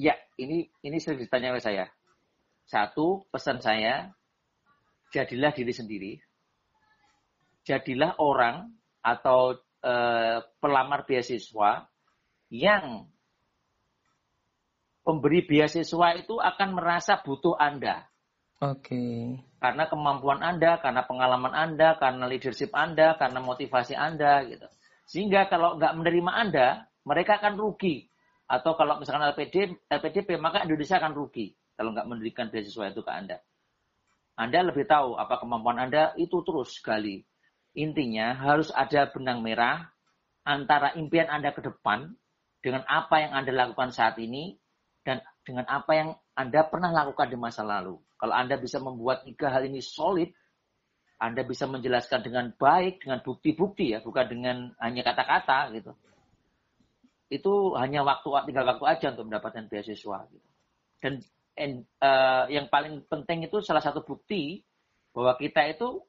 Ya, ini ini sering ditanya oleh saya. Satu, pesan saya, jadilah diri sendiri. Jadilah orang atau e, pelamar beasiswa yang pemberi beasiswa itu akan merasa butuh Anda. Oke. Okay. Karena kemampuan Anda, karena pengalaman Anda, karena leadership Anda, karena motivasi Anda gitu. Sehingga kalau nggak menerima Anda, mereka akan rugi. Atau kalau misalkan LPD, LPDP, maka Indonesia akan rugi kalau nggak memberikan beasiswa itu ke Anda. Anda lebih tahu apa kemampuan Anda itu terus sekali. Intinya harus ada benang merah antara impian Anda ke depan dengan apa yang Anda lakukan saat ini dan dengan apa yang Anda pernah lakukan di masa lalu. Kalau Anda bisa membuat tiga hal ini solid, Anda bisa menjelaskan dengan baik, dengan bukti-bukti ya, bukan dengan hanya kata-kata gitu. Itu hanya waktu tinggal waktu aja untuk mendapatkan beasiswa gitu. Dan and, uh, yang paling penting itu salah satu bukti bahwa kita itu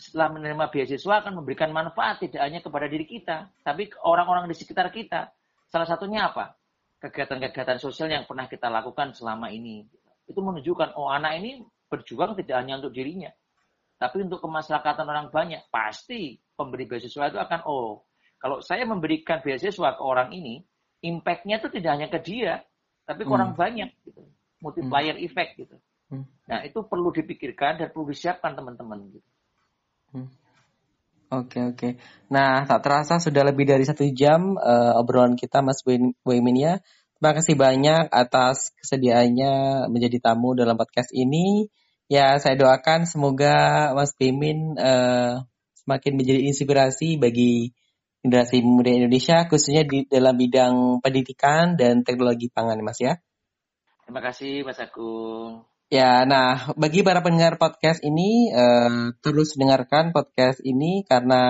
setelah menerima beasiswa akan memberikan manfaat tidak hanya kepada diri kita, tapi orang-orang di sekitar kita. Salah satunya apa? Kegiatan-kegiatan sosial yang pernah kita lakukan selama ini. Itu menunjukkan, oh anak ini berjuang tidak hanya untuk dirinya, tapi untuk kemaslahatan orang banyak. Pasti pemberi beasiswa itu akan, oh kalau saya memberikan beasiswa ke orang ini, impact-nya itu tidak hanya ke dia, tapi ke hmm. orang banyak. Gitu multiplier hmm. effect gitu. Hmm. Nah itu perlu dipikirkan dan perlu disiapkan teman-teman gitu. Hmm. Oke oke. Nah tak terasa sudah lebih dari satu jam uh, obrolan kita Mas Boymin ya. Terima kasih banyak atas kesediaannya menjadi tamu dalam podcast ini. Ya saya doakan semoga Mas Boymin uh, semakin menjadi inspirasi bagi generasi muda Indonesia khususnya di dalam bidang pendidikan dan teknologi pangan Mas ya. Terima kasih Mas Agung. Ya, nah bagi para pendengar podcast ini uh, terus dengarkan podcast ini karena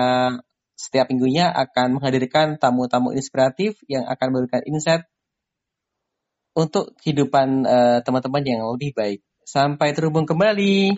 setiap minggunya akan menghadirkan tamu-tamu inspiratif yang akan memberikan insight untuk kehidupan uh, teman-teman yang lebih baik. Sampai terhubung kembali.